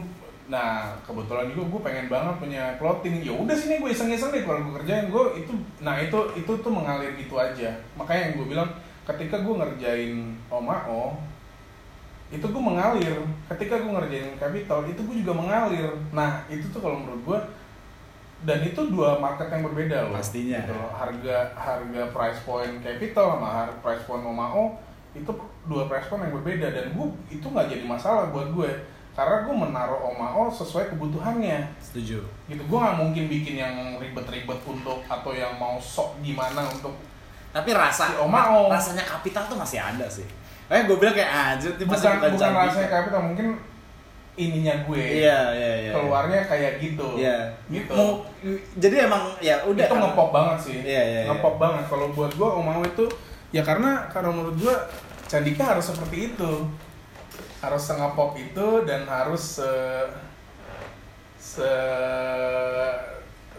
nah kebetulan juga gue pengen banget punya clothing. Ya udah sini gue iseng-iseng deh kalau gue kerjain gue itu, nah itu itu tuh mengalir gitu aja. Makanya yang gue bilang ketika gue ngerjain Omao itu gue mengalir. Ketika gue ngerjain Capital itu gue juga mengalir. Nah itu tuh kalau menurut gue dan itu dua market yang berbeda loh. Pastinya. Gitu loh. Harga harga price point capital sama harga price point Omao itu dua price point yang berbeda dan gue itu nggak jadi masalah buat gue karena gue menaruh Omao sesuai kebutuhannya Setuju. gitu gue nggak mungkin bikin yang ribet-ribet untuk atau yang mau sok gimana untuk Tapi rasa Si Omao. rasanya kapital tuh masih ada sih. Eh gue bilang kayak anjir ini bukan bukan, canggih. rasanya capital mungkin ininya gue Iya, iya, iya. keluarnya kayak gitu Iya. gitu Mau, jadi emang ya udah itu kan. ngepop banget sih Iya, iya, iya. ngepop banget kalau buat gua Omao itu ya karena karena menurut gua Candika harus seperti itu harus ngepop itu dan harus se se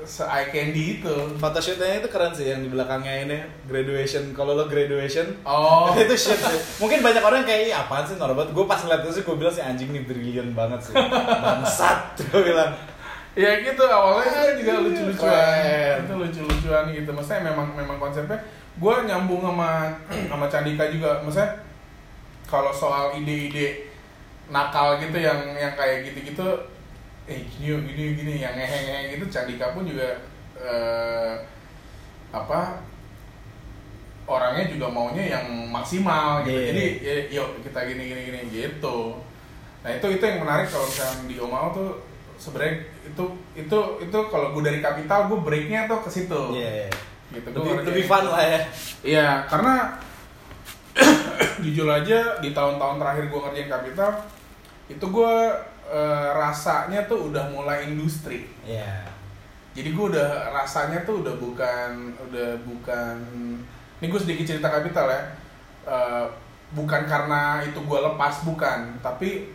se eye candy itu Photoshootnya itu keren sih yang di belakangnya ini graduation. Kalau lo graduation, oh itu shit sih. Mungkin banyak orang kayak "Ih, apaan sih norbot. Gue pas ngeliat itu sih gue bilang si anjing nih brilian banget sih. Bangsat. Gue bilang. ya gitu awalnya kan juga lucu-lucuan itu lucu-lucuan gitu maksudnya memang memang konsepnya gue nyambung sama sama Candika juga maksudnya kalau soal ide-ide nakal gitu yang yang kayak gitu-gitu eh gini yuk, gini gini yang ngehe-ngehe gitu Candika pun juga eh, apa orangnya juga maunya yang maksimal gitu Iya. jadi ya, yuk kita gini gini gini gitu nah itu itu yang menarik kalau misalnya di Omao tuh sebenarnya itu itu itu kalau gue dari kapital gue breaknya tuh ke situ Iya. gitu Lebih, lebih fun lah ya. Iya, karena jujur aja di tahun-tahun terakhir gue ngerjain kapital itu gue eh, rasanya tuh udah mulai industri. Iya. Jadi gue udah rasanya tuh udah bukan udah bukan ini gue sedikit cerita kapital ya. Eh, bukan karena itu gue lepas bukan, tapi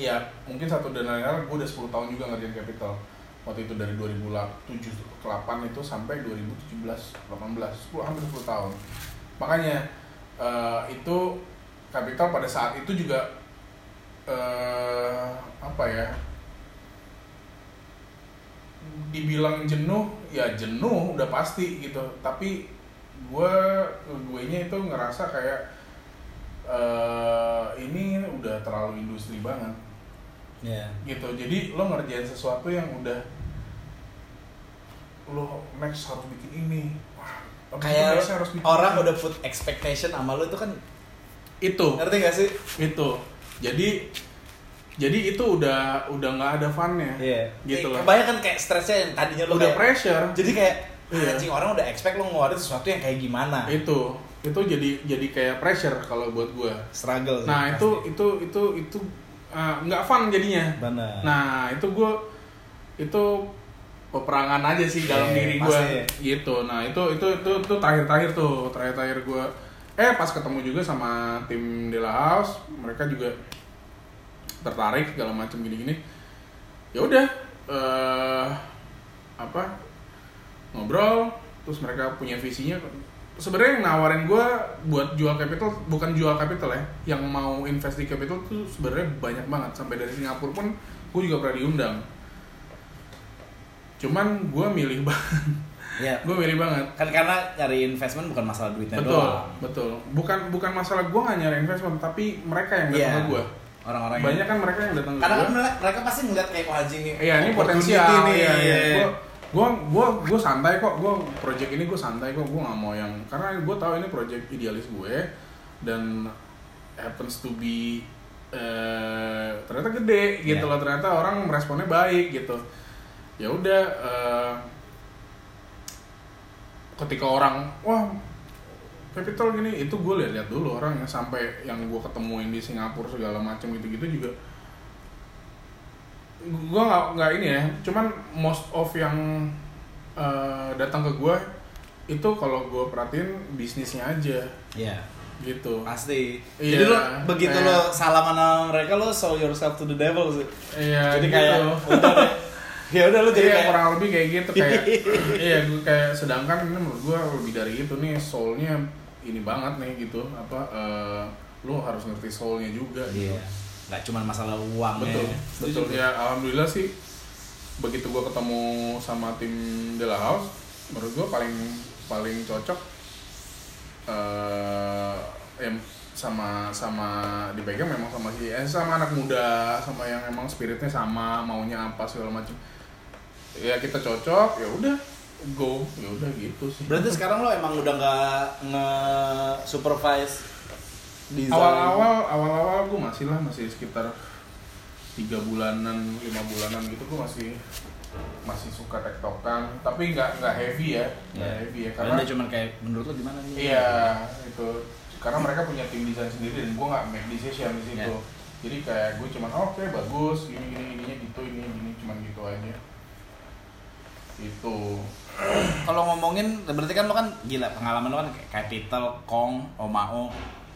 ya mungkin satu dan lain-lain gue udah 10 tahun juga ngerjain capital waktu itu dari 2007 ke 8 itu sampai 2017 18 10 hampir 10 tahun makanya eh, itu capital pada saat itu juga eh, apa ya? Dibilang jenuh ya jenuh udah pasti gitu. Tapi gue gue nya itu ngerasa kayak eh ini udah terlalu industri banget. Iya. gitu. Jadi lo ngerjain sesuatu yang udah lo next harus bikin ini. Wah Kayak harus bikin orang ini. udah put expectation sama lo itu kan itu. ngerti gak sih? itu jadi jadi itu udah udah nggak ada funnya Iya. gitu loh Kebanyakan kan kayak stresnya yang tadinya lo udah kayak, pressure Jadi kayak Iya. anjing orang udah expect lo ngeluarin sesuatu yang kayak gimana. itu itu jadi jadi kayak pressure kalau buat gue Struggle sih. nah pasti. itu itu itu itu uh, nggak fun jadinya benar. nah itu gue itu peperangan aja sih dalam Iya, diri gue pasti. gitu nah itu itu itu itu terakhir terakhir tuh terakhir terakhir gue eh pas ketemu juga sama tim Dela House mereka juga tertarik segala macam gini gini ya udah eh apa ngobrol terus mereka punya visinya. Sebenarnya yang nawarin gue buat jual capital bukan jual capital ya yang mau invest di capital tuh sebenarnya banyak banget. Sampai dari Singapura pun gue juga pernah diundang. Cuman gue milih banget Iya. gue milih banget Kan karena cari investment bukan masalah duitnya betul doang. betul bukan bukan masalah gue nggak nyari investment tapi mereka yang datang Iya. ke gue Orang-orang yang banyak kan mereka yang datang ke Karena gue kan mereka, pasti ngeliat kayak wah nih. Iya ini potensial nih. Iya, iya. Gue gue gue gue santai kok. Gue project ini gue santai kok. Gue nggak mau yang karena gue tahu ini project idealis gue dan happens to be eh ternyata gede gitu Iya. loh. Ternyata orang meresponnya baik gitu. ya udah eh, ketika orang wah capital gini itu gue lihat-lihat dulu orang yang sampai yang gue ketemuin di Singapura segala macam gitu-gitu juga gue nggak nggak ini ya cuman most of yang eh, datang ke gue itu kalau gue perhatiin bisnisnya aja Iya. gitu Pasti. Iya, Jadi lo begitu kayak- lo salaman sama mereka lo show yourself to the devil sih. iya jadi gitu. kayak udah. Ya udah lo jadi Iya, kayak kurang lebih kayak gitu kayak iya gue kayak sedangkan ini menurut gue lebih dari itu nih soulnya ini banget nih gitu apa eh, lu harus ngerti soulnya juga gitu. Iya. Gak cuma masalah uang betul ya. betul ya alhamdulillah sih begitu gue ketemu sama tim De La House menurut gue paling paling cocok eh em sama sama dipegang memang sama si eh, sama anak muda sama yang emang spiritnya sama maunya apa segala macam ya kita cocok ya udah go ya udah gitu sih Berarti sekarang lo emang udah nggak nge supervise desain. awal-awal awal-awal gue masih lah masih sekitar tiga bulanan lima bulanan gitu gue masih masih suka tektokan tapi nggak nggak heavy ya nggak Iya. heavy ya Karena karena dia cuma kayak menurut lo gimana nih? iya itu karena mereka punya tim desain sendiri dan gue nggak make decision di situ Iya. jadi kayak gue cuman oh, oke bagus gini gini ininya gitu ini gini cuman gitu aja itu Kalau ngomongin berarti kan lo kan gila pengalaman lo kan kayak Capital, Kong, Omao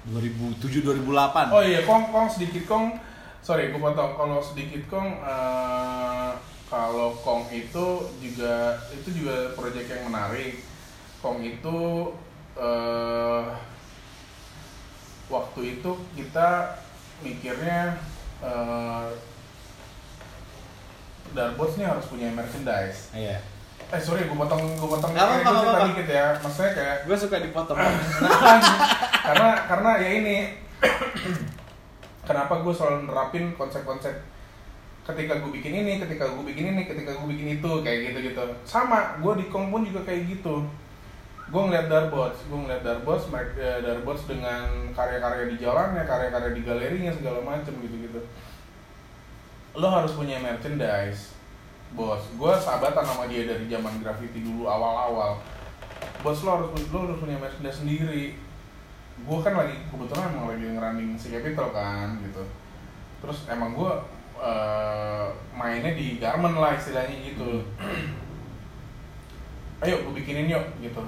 2007 2008. Oh iya, kong kong sedikit kong. Sorry, gue potong. Kalau sedikit kong, eh, kalau kong itu juga itu juga proyek yang menarik. Kong itu eh, waktu itu kita mikirnya eh, Darbots nih harus punya merchandise. Iya. Eh sorry, gue potong gue potong Nggak apa-apa, cerita apa-apa. dikit ya. Maksudnya kayak Gue suka dipotong. karena karena ya ini kenapa gue selalu nerapin konsep-konsep ketika gue bikin ini, ketika gue bikin ini, ketika gue bikin itu kayak gitu gitu. Sama, gue di Kong pun juga kayak gitu. Gue ngeliat Darbots, gue ngeliat Darbots, mereka eh, Darbots dengan karya-karya di jalannya, karya-karya di galerinya segala macem gitu gitu. Lo harus punya merchandise, bos. Gue sahabatan sama dia dari zaman graffiti dulu awal-awal. Bos lo harus lo harus punya merchandise sendiri. Gue kan lagi kebetulan emang lagi ngerunning si Capital kan gitu. Terus emang gue eh, mainnya di garment lah istilahnya gitu. Ayo gue bikinin yuk gitu.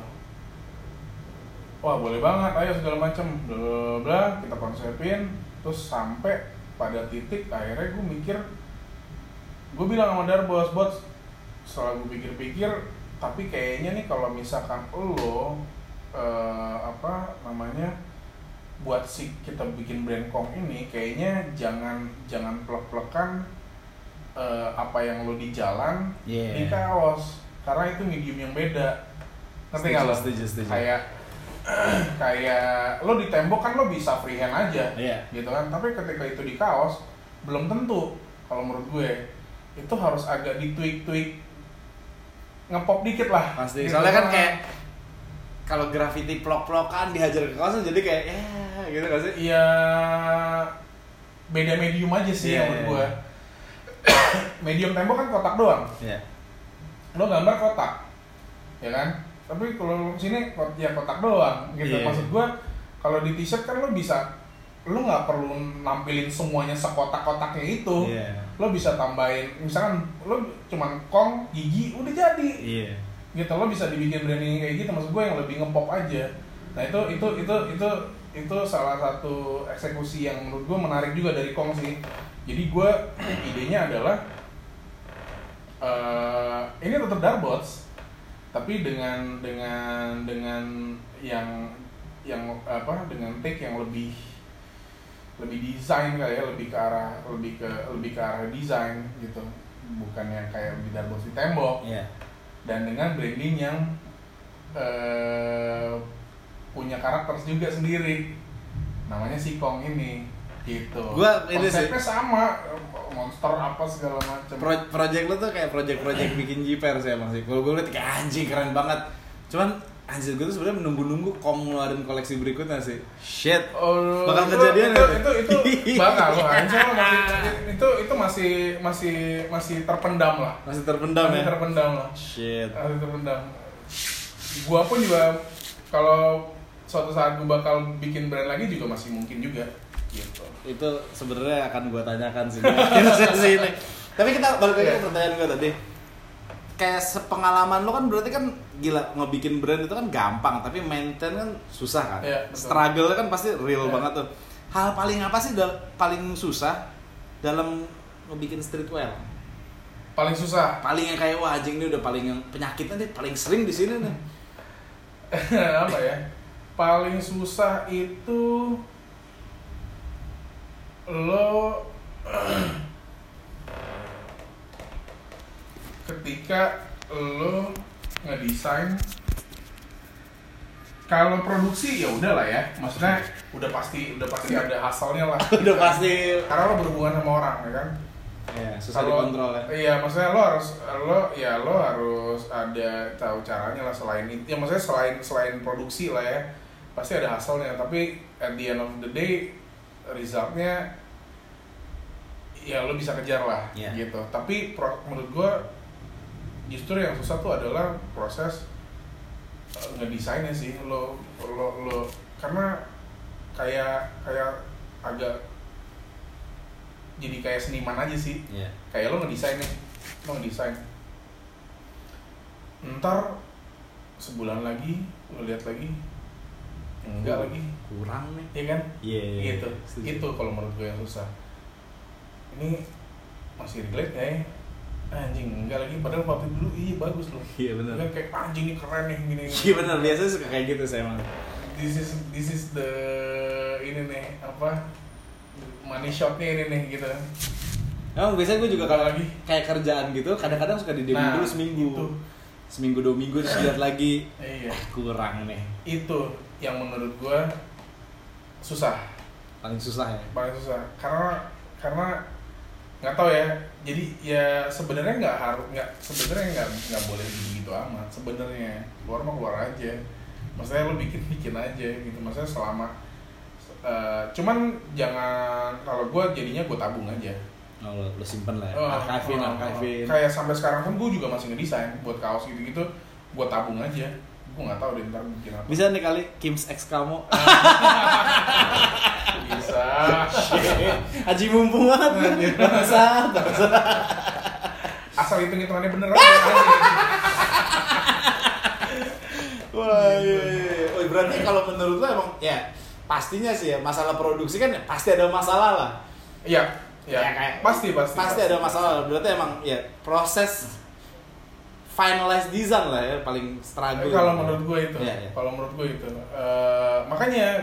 Wah boleh banget ayo segala macem. Bla bla bla kita konsepin. Terus sampai pada titik akhirnya gue mikir gue bilang sama Darbos bos setelah gue pikir-pikir tapi kayaknya nih kalau misalkan lo eh, apa namanya buat si kita bikin brand kong ini kayaknya jangan jangan plek-plekan eh, apa yang lo di jalan Iya. di kaos. Karena itu medium yang beda. Ngerti nggak lo? Setuju, setuju, kayak kayak lo di tembok kan lo bisa freehand aja Iya. gitu kan. Tapi ketika itu di kaos belum tentu kalau menurut gue itu harus agak di tweak tweak ngepop dikit lah Pasti. Gitu. Soalnya kan kayak kalau graffiti plok-plokan dihajar ke kaos jadi kayak ya gitu gak sih? Iya beda medium aja sih Iya, menurut iya, gue medium tembok kan kotak doang Iya. lo gambar kotak ya kan tapi kalau sini ya kotak doang gitu Iya. maksud gue kalau di t-shirt kan lo bisa lo nggak perlu nampilin semuanya sekotak-kotaknya itu Iya. lo bisa tambahin misalkan lo cuman kong gigi udah jadi Iya. gitu lo bisa dibikin branding kayak gitu maksud gue yang lebih ngepop aja nah itu itu itu itu itu salah satu eksekusi yang menurut gue menarik juga dari kong sih jadi gue idenya adalah eh ini tetap darbots tapi dengan dengan dengan yang yang apa dengan take yang lebih lebih desain kali ya lebih ke arah lebih ke lebih ke arah desain gitu. Bukan yang kayak darbots di tembok. Iya. dan dengan branding yang eh, punya karakter juga sendiri. Namanya si Kong ini gitu. Gua ini sih- konsepnya sama. Monster apa segala macam. Pro project lo tuh kayak project-project bikin jiper sih emang sih. Kalau gue liat kayak anjing keren banget. Cuman anjir gue tuh sebenarnya menunggu-nunggu Kong ngeluarin koleksi berikutnya sih. Shit. Oh, Bakal itu- kejadian itu, ya? itu, itu, bakal loh, Allah masih, itu itu masih masih masih terpendam lah, Masih terpendam masih ya. terpendam lah, Shit. masih terpendam. Gua pun juga kalau suatu saat gue bakal bikin brand lagi juga masih mungkin juga, gitu. Itu sebenarnya akan gue tanyakan sih di sesi ini. Tapi kita balik lagi ke Iya. pertanyaan gue tadi. Kayak sepengalaman lo kan berarti kan gila ngebikin brand itu kan gampang, tapi maintain kan susah kan. Iya, betul. Struggle kan pasti real Iya. banget tuh. Hal paling apa sih dal- paling susah dalam ngebikin streetwear? Paling susah Paling yang kayak wah anjing ini udah paling yang penyakitnya nih paling sering di sini nih. apa ya? Paling susah itu lo ketika lo ngedesain kalau produksi ya udah lah ya maksudnya udah pasti udah pasti ada hasilnya lah udah pasti karena lo berhubungan sama orang ya kan ya, susah Kalau- dikontrol ya. Iya, maksudnya lo harus lo ya lo harus ada tahu caranya lah selain itu. Ya maksudnya selain selain produksi lah ya. Pasti ada hasilnya, tapi at the end of the day resultnya ya lo bisa kejar lah Iya. gitu. Tapi pro- menurut gua justru yang susah tuh adalah proses uh, ngedesainnya sih lo lo lo karena kayak kayak agak jadi kayak seniman aja sih Iya. kayak lo ngedesain nih lo ngedesain ntar sebulan lagi lo lihat lagi enggak lagi Kurang nih. ya kan Iya. iya, iya. gitu Setuju. itu kalau menurut gue yang susah ini masih relate ya anjing enggak lagi padahal waktu dulu iya bagus loh Iya benar. kan kayak anjing ini keren nih gini Iya benar, biasanya suka kayak gitu saya emang. this is this is the ini nih apa money shotnya ini nih gitu Emang biasanya gue juga kalau Lagi. kayak kerjaan gitu, kadang-kadang suka di Nah, dulu seminggu. itu. Seminggu dua minggu terus lihat lagi. iya Kurang nih. itu yang menurut gue susah Paling susah ya. paling susah karena karena nggak tahu ya jadi ya sebenarnya nggak harus nggak sebenarnya nggak nggak boleh gitu gitu amat sebenarnya keluar mah keluar aja maksudnya lo bikin bikin aja gitu maksudnya selama eh, cuman jangan kalau gue jadinya gue tabung aja Oh, lo, lo simpen lah ya. Oh, Archivin, oh, oh. archivin. kayak sampai sekarang pun gue juga masih ngedesain buat kaos gitu gitu gue tabung aja gue nggak tahu deh ntar bikin apa Bisa nih kali Kim's X kamu. bisa Haji mumpung banget. Bangsa, bangsa. asal hitung hitungannya bener aja Wah, iya, iya. iya. Oh, berarti kalau menurut lo emang ya pastinya sih ya masalah produksi kan pasti ada masalah lah. Iya, iya. Ya, kayak- pasti, pasti. Pasti ada masalah. Berarti emang ya proses finalize design lah ya paling struggle. Kalau menurut gue itu, Iya, iya. kalau menurut gue itu, Eh, makanya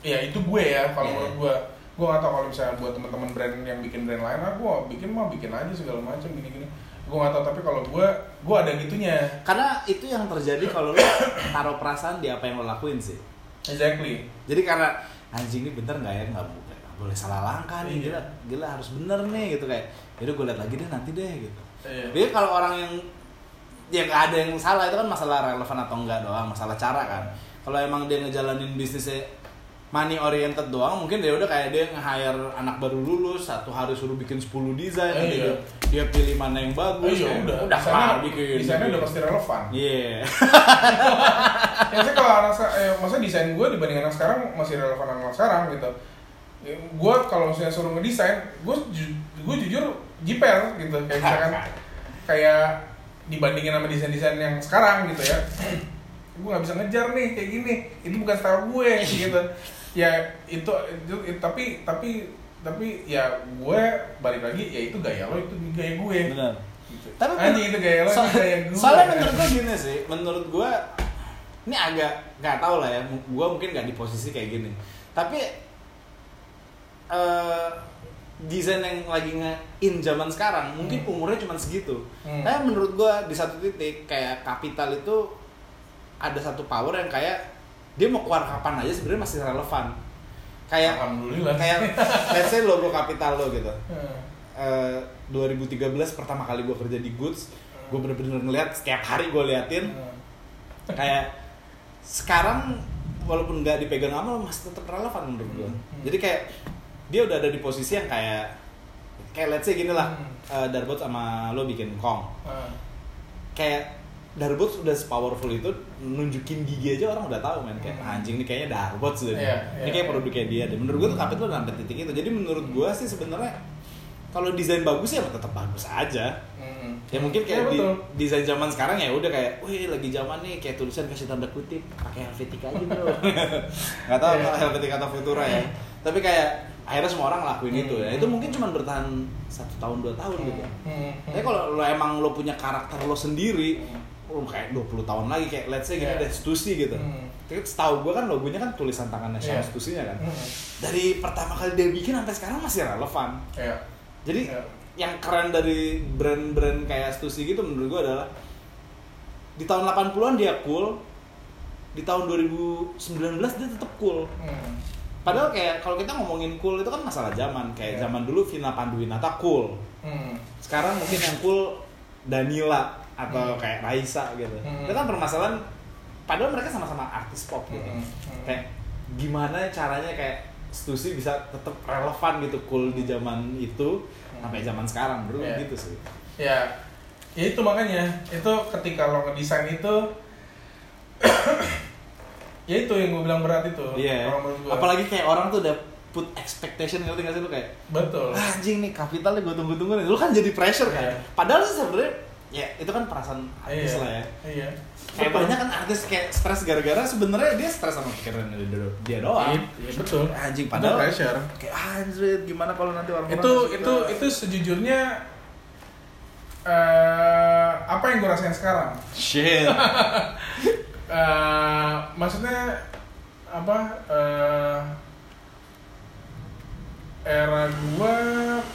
ya itu gue ya. Kalau Iya, menurut gue, gue nggak tahu kalau misalnya buat teman-teman brand yang bikin brand lain, ah gue bikin mah bikin aja segala macam gini-gini. Gue nggak tahu tapi kalau gue, gue ada gitunya. Karena itu yang terjadi kalau lo taruh perasaan di apa yang lo lakuin sih. Exactly. Jadi karena anjing ini bener nggak ya nggak bo- nggak boleh salah langkah nih Iya. gila gila harus bener nih gitu kayak yaudah gue liat lagi deh nanti deh gitu. Iya. Jadi kalau orang yang ya nggak ada yang salah itu kan masalah relevan atau enggak doang masalah cara kan. Kalau emang dia ngejalanin bisnisnya money oriented doang mungkin dia udah kayak dia nge-hire anak baru lulus satu hari suruh bikin 10 desain Eh, iya. dia, dia pilih mana yang bagus iya kayak, udah. udah kelar bikin desainnya udah pasti relevan. Iya. ya maksudnya kalau anak eh, maksudnya desain gue dibanding anak sekarang masih relevan sama anak sekarang gitu Ya, gue kalau misalnya suruh ngedesain gue ju- gue jujur jiper gitu kayak misalkan kayak dibandingin sama desain-desain yang sekarang gitu ya gue nggak bisa ngejar nih kayak gini itu bukan style gue gitu ya itu, itu, itu- tapi tapi tapi ya gue balik lagi ya itu gaya lo itu gaya gue Benar. gitu. Tapi anjing itu gaya lo So- itu gaya gue soalnya menurut gue gini sih, menurut gue ini agak nggak tahu lah ya, gue mungkin nggak di posisi kayak gini. Tapi eh desain yang lagi nge-in zaman sekarang mungkin Hmm. umurnya cuma segitu. Hmm. Tapi menurut gue di satu titik kayak kapital itu ada satu power yang kayak dia mau keluar kapan aja sebenarnya masih relevan. Kayak alhamdulillah kayak let's say logo kapital lo gitu. Hmm. Eh, 2013 pertama kali gue kerja di Goods, gue bener-bener ngeliat setiap hari gue liatin Hmm. kayak sekarang walaupun nggak dipegang Amal masih tetap relevan menurut gue Hmm. jadi kayak dia udah ada di posisi yang kayak kayak let's say gini lah Hmm. eh, Darbot sama lo bikin Kong Ah. kayak Darbot udah powerful itu nunjukin gigi aja orang udah tahu men kayak Hmm. anjing ini kayaknya Darbot sudah Iya, ini iya, kayak iya. produk kayak dia dan menurut gue tuh tuh udah sampai titik itu jadi menurut gue sih sebenarnya kalau desain bagus ya tetap bagus aja Mm. ya mungkin kayak di betul. desain zaman sekarang ya udah kayak wih lagi zaman nih kayak tulisan kasih tanda kutip pakai Helvetica aja bro nggak tahu kalau Helvetica atau Futura ya tapi kayak akhirnya semua orang ngelakuin itu ya Hmm. itu mungkin cuma bertahan satu tahun dua tahun gitu Hmm. tapi kalau lo emang lo punya karakter lo sendiri lo kayak 20 tahun lagi kayak let's say gini Iya. deh Stussy gitu Hmm. Tapi setahu gue kan logonya kan tulisan tangannya Syam Iya. Stussy-nya kan Hmm. dari pertama kali dia bikin sampai sekarang masih relevan Iya. jadi Iya. yang keren dari brand-brand kayak Stussy gitu menurut gue adalah di tahun 80-an dia cool, di tahun 2019 dia tetap cool. Hmm. Padahal kayak kalau kita ngomongin cool itu kan masalah zaman. Kayak Iya. zaman dulu Vina Panduwinata cool. Hmm. Sekarang mungkin yang cool Danila atau Hmm. kayak Raisa gitu. Hmm. Itu kan permasalahan padahal mereka sama-sama artis pop gitu. Hmm. Hmm. Kayak gimana caranya kayak Stussy bisa tetap relevan gitu cool di zaman itu Hmm. sampai zaman sekarang bro Iya. gitu sih. Ya, ya itu makanya itu ketika lo ngedesain itu ya itu yang gue bilang berat itu Iya. gua. Apalagi kayak orang tuh udah put expectation ngerti gak sih lu kayak betul "Ah, anjing nih kapitalnya gue tunggu-tunggu nih. Lu kan jadi pressure kan. Iya. Padahal sih sebenarnya ya itu kan perasaan artis iya lah ya. iya Kayak Betul. banyak kan artis kayak stres gara-gara sebenarnya dia stres sama pikiran dia, dia doang. Iya, betul Anjing Itu padahal pressure kayak anjir gimana kalau nanti orang itu itu itu sejujurnya eh apa yang gue rasain sekarang shit. Eh, maksudnya apa eh, era gua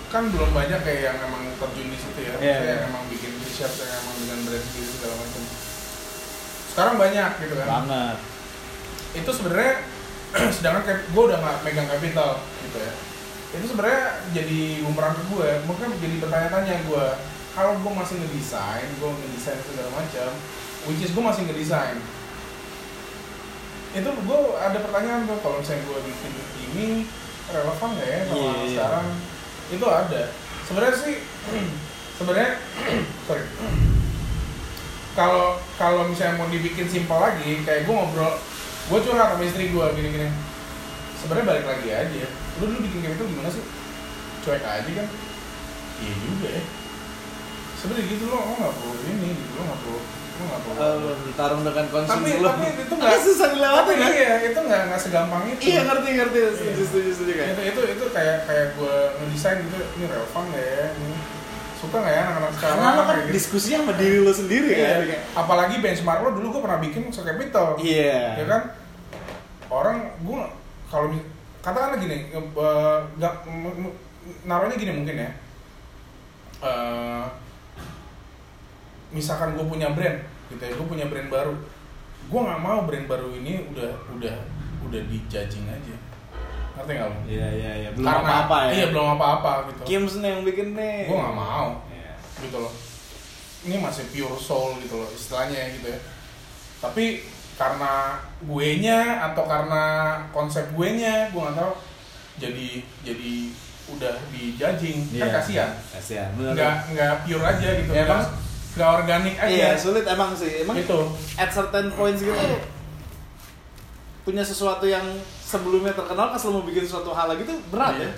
kan belum banyak kayak yang emang terjun di situ ya, Iya, Maksudnya iya. yang emang bikin t-shirt yang emang dengan brand sendiri segala macam. Sekarang banyak gitu kan. banget. Itu sebenarnya sedangkan kayak gue udah nggak megang capital gitu ya. Itu sebenarnya jadi bumerang ke gue, mungkin jadi bertanya-tanya gue kalau gue masih ngedesain, gue ngedesain segala macam, which is gue masih ngedesain. Itu gue ada pertanyaan tuh kalau misalnya gue bikin ini relevan nggak ya sama Iya, iya. sekarang? Itu ada. Sebenarnya sih, sebenarnya sorry. Kalau kalau misalnya mau dibikin simpel lagi, kayak gue ngobrol, gue curhat sama istri gue gini-gini. Sebenarnya balik lagi aja. Lu dulu bikin kayak itu gimana sih? Cuek aja kan? Iya juga ya. Sebenarnya gitu lo, lo nggak perlu ini, gitu lo nggak perlu, lo bertarung dengan tapi konsumsi tapi itu Tapi nggak susah dilewatin ya. Iya, itu nggak nggak segampang itu. Iya ngerti ngerti setuju setuju setuju kayak. itu itu itu kayak kayak gue ngedesain gitu ini relevan ya ini suka nggak ya anak-anak sekarang Karena lo kan gitu. diskusi sama diri lo sendiri Iya. kan. Kayak, apalagi benchmark lo dulu gue pernah bikin so capital Iya. ya kan orang gue kalau katakanlah gini eh, nggak m- naruhnya gini mungkin ya Eh, misalkan gue punya brand gitu ya gue punya brand baru gue nggak mau brand baru ini udah udah udah dijudging aja ngerti nggak lo Iya iya iya. Belum Karena- apa-apa ya. iya belum apa-apa gitu Kims nih yang bikin nih. gue nggak mau Iya. gitu loh ini masih pure soul gitu loh istilahnya gitu ya tapi karena gue nya atau karena konsep gue nya gue nggak tahu jadi jadi udah di judging kan Iya. kasihan Kasihan. nggak nggak pure aja gitu Ya, emang- nggak organik aja Iya sulit emang sih. Emang gitu at certain points gitu punya sesuatu yang sebelumnya terkenal pas lo mau bikin sesuatu hal lagi tuh berat Iya. ya.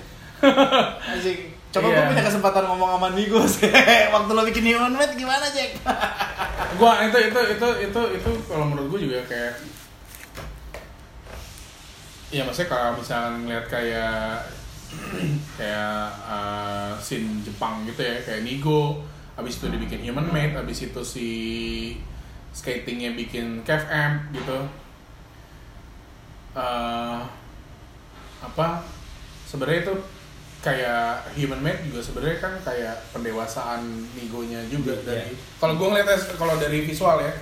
Anjing. Coba Iya. gue punya kesempatan ngomong sama Nigo sih. Waktu lo bikin Human Made gimana, Jack? gua itu itu itu itu itu kalau menurut gue juga kayak Iya maksudnya kalau misalnya ngeliat kayak kayak uh, scene Jepang gitu ya kayak Nigo habis itu dibikin Human Made habis itu si skatingnya bikin Cave Amp gitu. Eh, apa sebenarnya itu kayak Human Made juga sebenarnya kan kayak pendewasaan Nigonya juga. Iya. dari kalau gue ngeliatnya kalau dari visual ya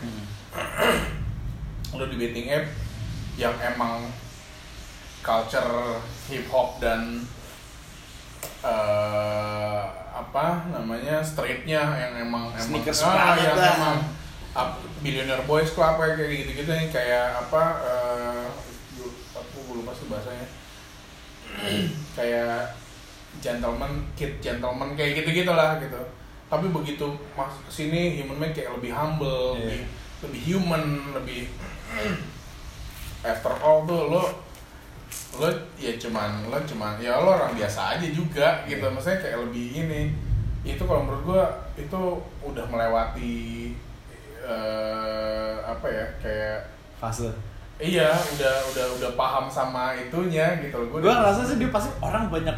udah di dating app yang emang culture hip hop dan eh apa namanya streetnya yang emang emang Sneakers ah, banget yang dah. emang up, Billionaire Boys Club kayak kayak gitu-gitu nih kayak apa gua- aku gue lupa sih bahasanya kayak gentleman kid gentleman kayak gitu gitulah gitu tapi begitu masuk ke sini human made kayak lebih humble Iya. lebih lebih human lebih after all tuh lo lo ya cuman lo cuman ya lo orang biasa aja juga gitu. Iya. maksudnya kayak lebih ini itu kalau menurut gua itu udah melewati eh, apa ya kayak fase. Iya udah udah udah paham sama itunya gitu loh. Gue ngerasa sih dia pasti orang banyak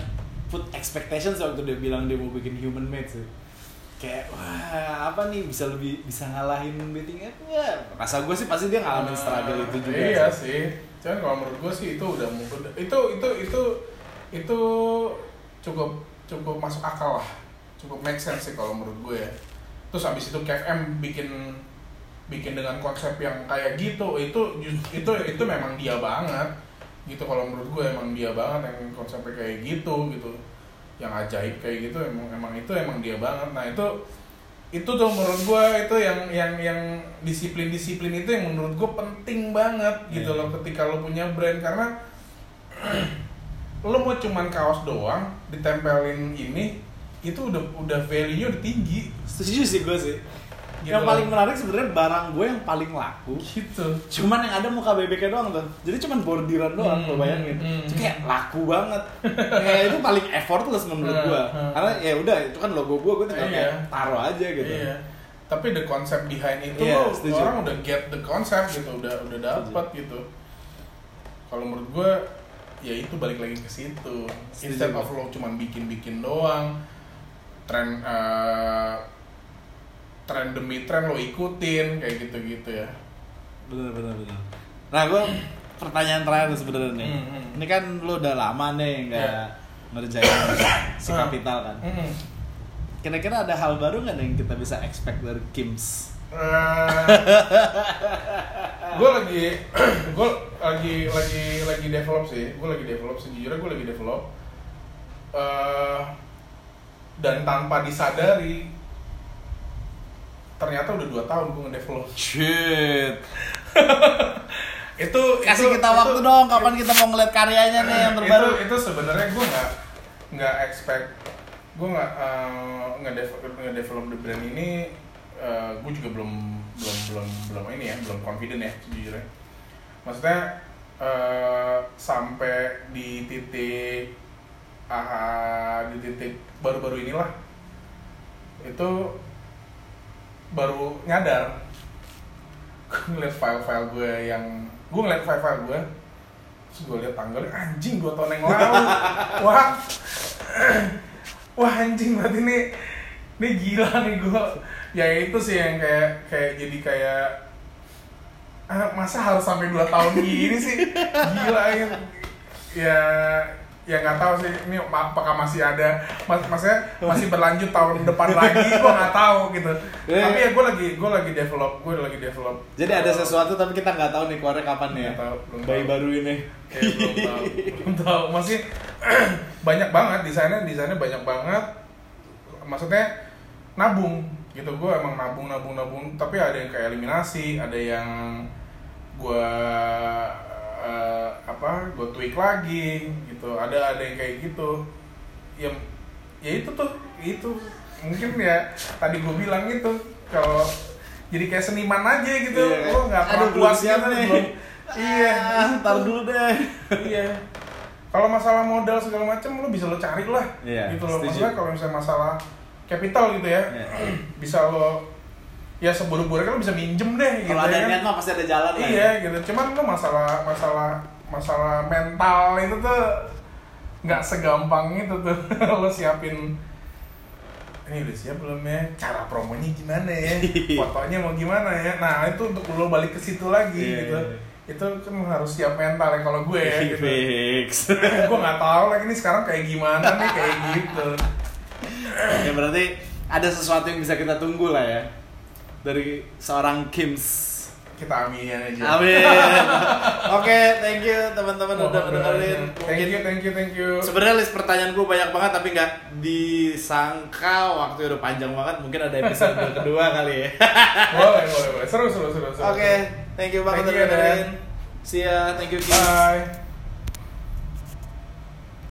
put expectations waktu dia bilang dia mau bikin human made sih. Kayak wah apa nih bisa lebih bisa ngalahin dating app nggak? Rasa gue sih pasti dia ngalamin struggle itu juga iya sih. sih cuman kalau menurut gue sih itu udah itu itu itu itu cukup cukup masuk akal lah. Cukup make sense sih kalau menurut gue ya. Terus abis itu KFM bikin bikin dengan konsep yang kayak gitu itu itu itu memang dia banget. Gitu kalau menurut gue emang dia banget yang konsepnya kayak gitu gitu. Yang ajaib kayak gitu emang emang itu emang dia banget. Nah itu itu tuh menurut gue itu yang yang yang disiplin disiplin itu yang menurut gue penting banget gitu Iya. loh ketika lo punya brand. Karena lo mau cuman kaos doang ditempelin ini itu udah udah value nya udah tinggi. Setuju sih gue sih Gitu yang paling menarik sebenarnya barang gue yang paling laku gitu cuman yang ada muka bebeknya doang tuh jadi cuman bordiran doang Hmm, lo bayangin hmm. itu kayak laku banget kayak itu paling effortless menurut Hmm, gue hmm. karena ya udah itu kan logo gue gue tinggal Iya. kayak taruh aja gitu Iya. Tapi the concept behind itu Iya, lo setuju. orang udah get the concept gitu, udah udah dapet gitu. Kalau menurut gue ya itu balik lagi ke situ. Instead of lo cuman bikin-bikin doang, tren eh, tren demi tren lo ikutin kayak gitu-gitu ya. bener bener bener nah gue pertanyaan terakhir sebenarnya nih Hmm, hmm. ini kan lo udah lama nih nggak Iya. ngerjain si Hmm. kapital kan Mm-mm. kira-kira ada hal baru nggak yang kita bisa expect dari Kims gue lagi gue lagi lagi lagi develop sih gue lagi develop sejujurnya gue lagi develop Eh, dan tanpa disadari ternyata udah dua tahun gue ngedevelop. Shit. Itu kasih itu- kita itu- waktu dong kapan kita mau ngeliat karyanya nih yang terbaru? itu itu sebenarnya gue nggak nggak expect gue nggak uh, ngedevelop ngedevelop the brand ini gue juga belum belum belum belum ini ya belum confident ya sejujurnya maksudnya eh, sampai di titik ah di titik baru-baru inilah itu baru nyadar gue ngeliat file-file gue yang gue ngeliat file-file gue terus gue liat tanggalnya anjing dua tahun yang lalu wah. Wah anjing berarti ini ini gila nih gue ya itu sih yang kayak kayak jadi kayak ah, masa harus sampai dua tahun gini sih? Gila ya. Ya ya nggak tahu sih. Ini apakah masih ada? Mas maksudnya masih berlanjut tahun depan lagi? Gue nggak tahu gitu. Iya. tapi ya gue lagi gue lagi develop gue lagi develop. Jadi ada sesuatu tapi kita nggak tahu nih keluarnya kapan nih ya? Tahu, belum bayi tahu. baru ini. Ya, belum tahu belum tahu. Masih banyak banget desainnya desainnya banyak banget. Maksudnya nabung gitu. Gue emang nabung nabung nabung. Tapi ada yang kayak eliminasi ada yang gue eh, apa gue tweak lagi gitu. Ada ada yang kayak gitu. Ya ya itu tuh itu. Mungkin ya tadi gue bilang itu kalau jadi kayak seniman aja gitu. Iya. lo nggak pernah puas gitu belum iya. Ah, ntar dulu deh. Iya. Kalau masalah modal segala macam lo bisa lo cari lah Iya, gitu setuju. maksudnya kalau misalnya masalah capital gitu ya Iya. bisa lo ya seburu-buru kan lo bisa minjem deh gitu kalau ada ya niat kan. mah pasti ada jalan lah iya ya. gitu. Cuman lo masalah masalah masalah mental itu tuh nggak segampang itu tuh. Lo siapin ini udah siap belum ya? Cara promonya gimana ya? Fotonya mau gimana ya? Nah itu untuk lo balik ke situ lagi Iya, gitu. iya. itu kan harus siap mental ya kalau gue ya gitu. Fix. Gue nggak tahu lagi nih sekarang kayak gimana nih kayak gitu. Ya berarti ada sesuatu yang bisa kita tunggu lah ya dari seorang Kims kita aminin aja. Amin. Oke, thank you teman-teman udah dengerin. Thank you, thank you, thank you. Sebenarnya list pertanyaan gue banyak banget tapi nggak disangka waktu udah panjang banget. Mungkin ada episode kedua kali ya. boleh, boleh, boleh. Seru, seru, seru. seru. Oke, thank you banget udah you, dengerin. See ya, thank you. Kim. Bye.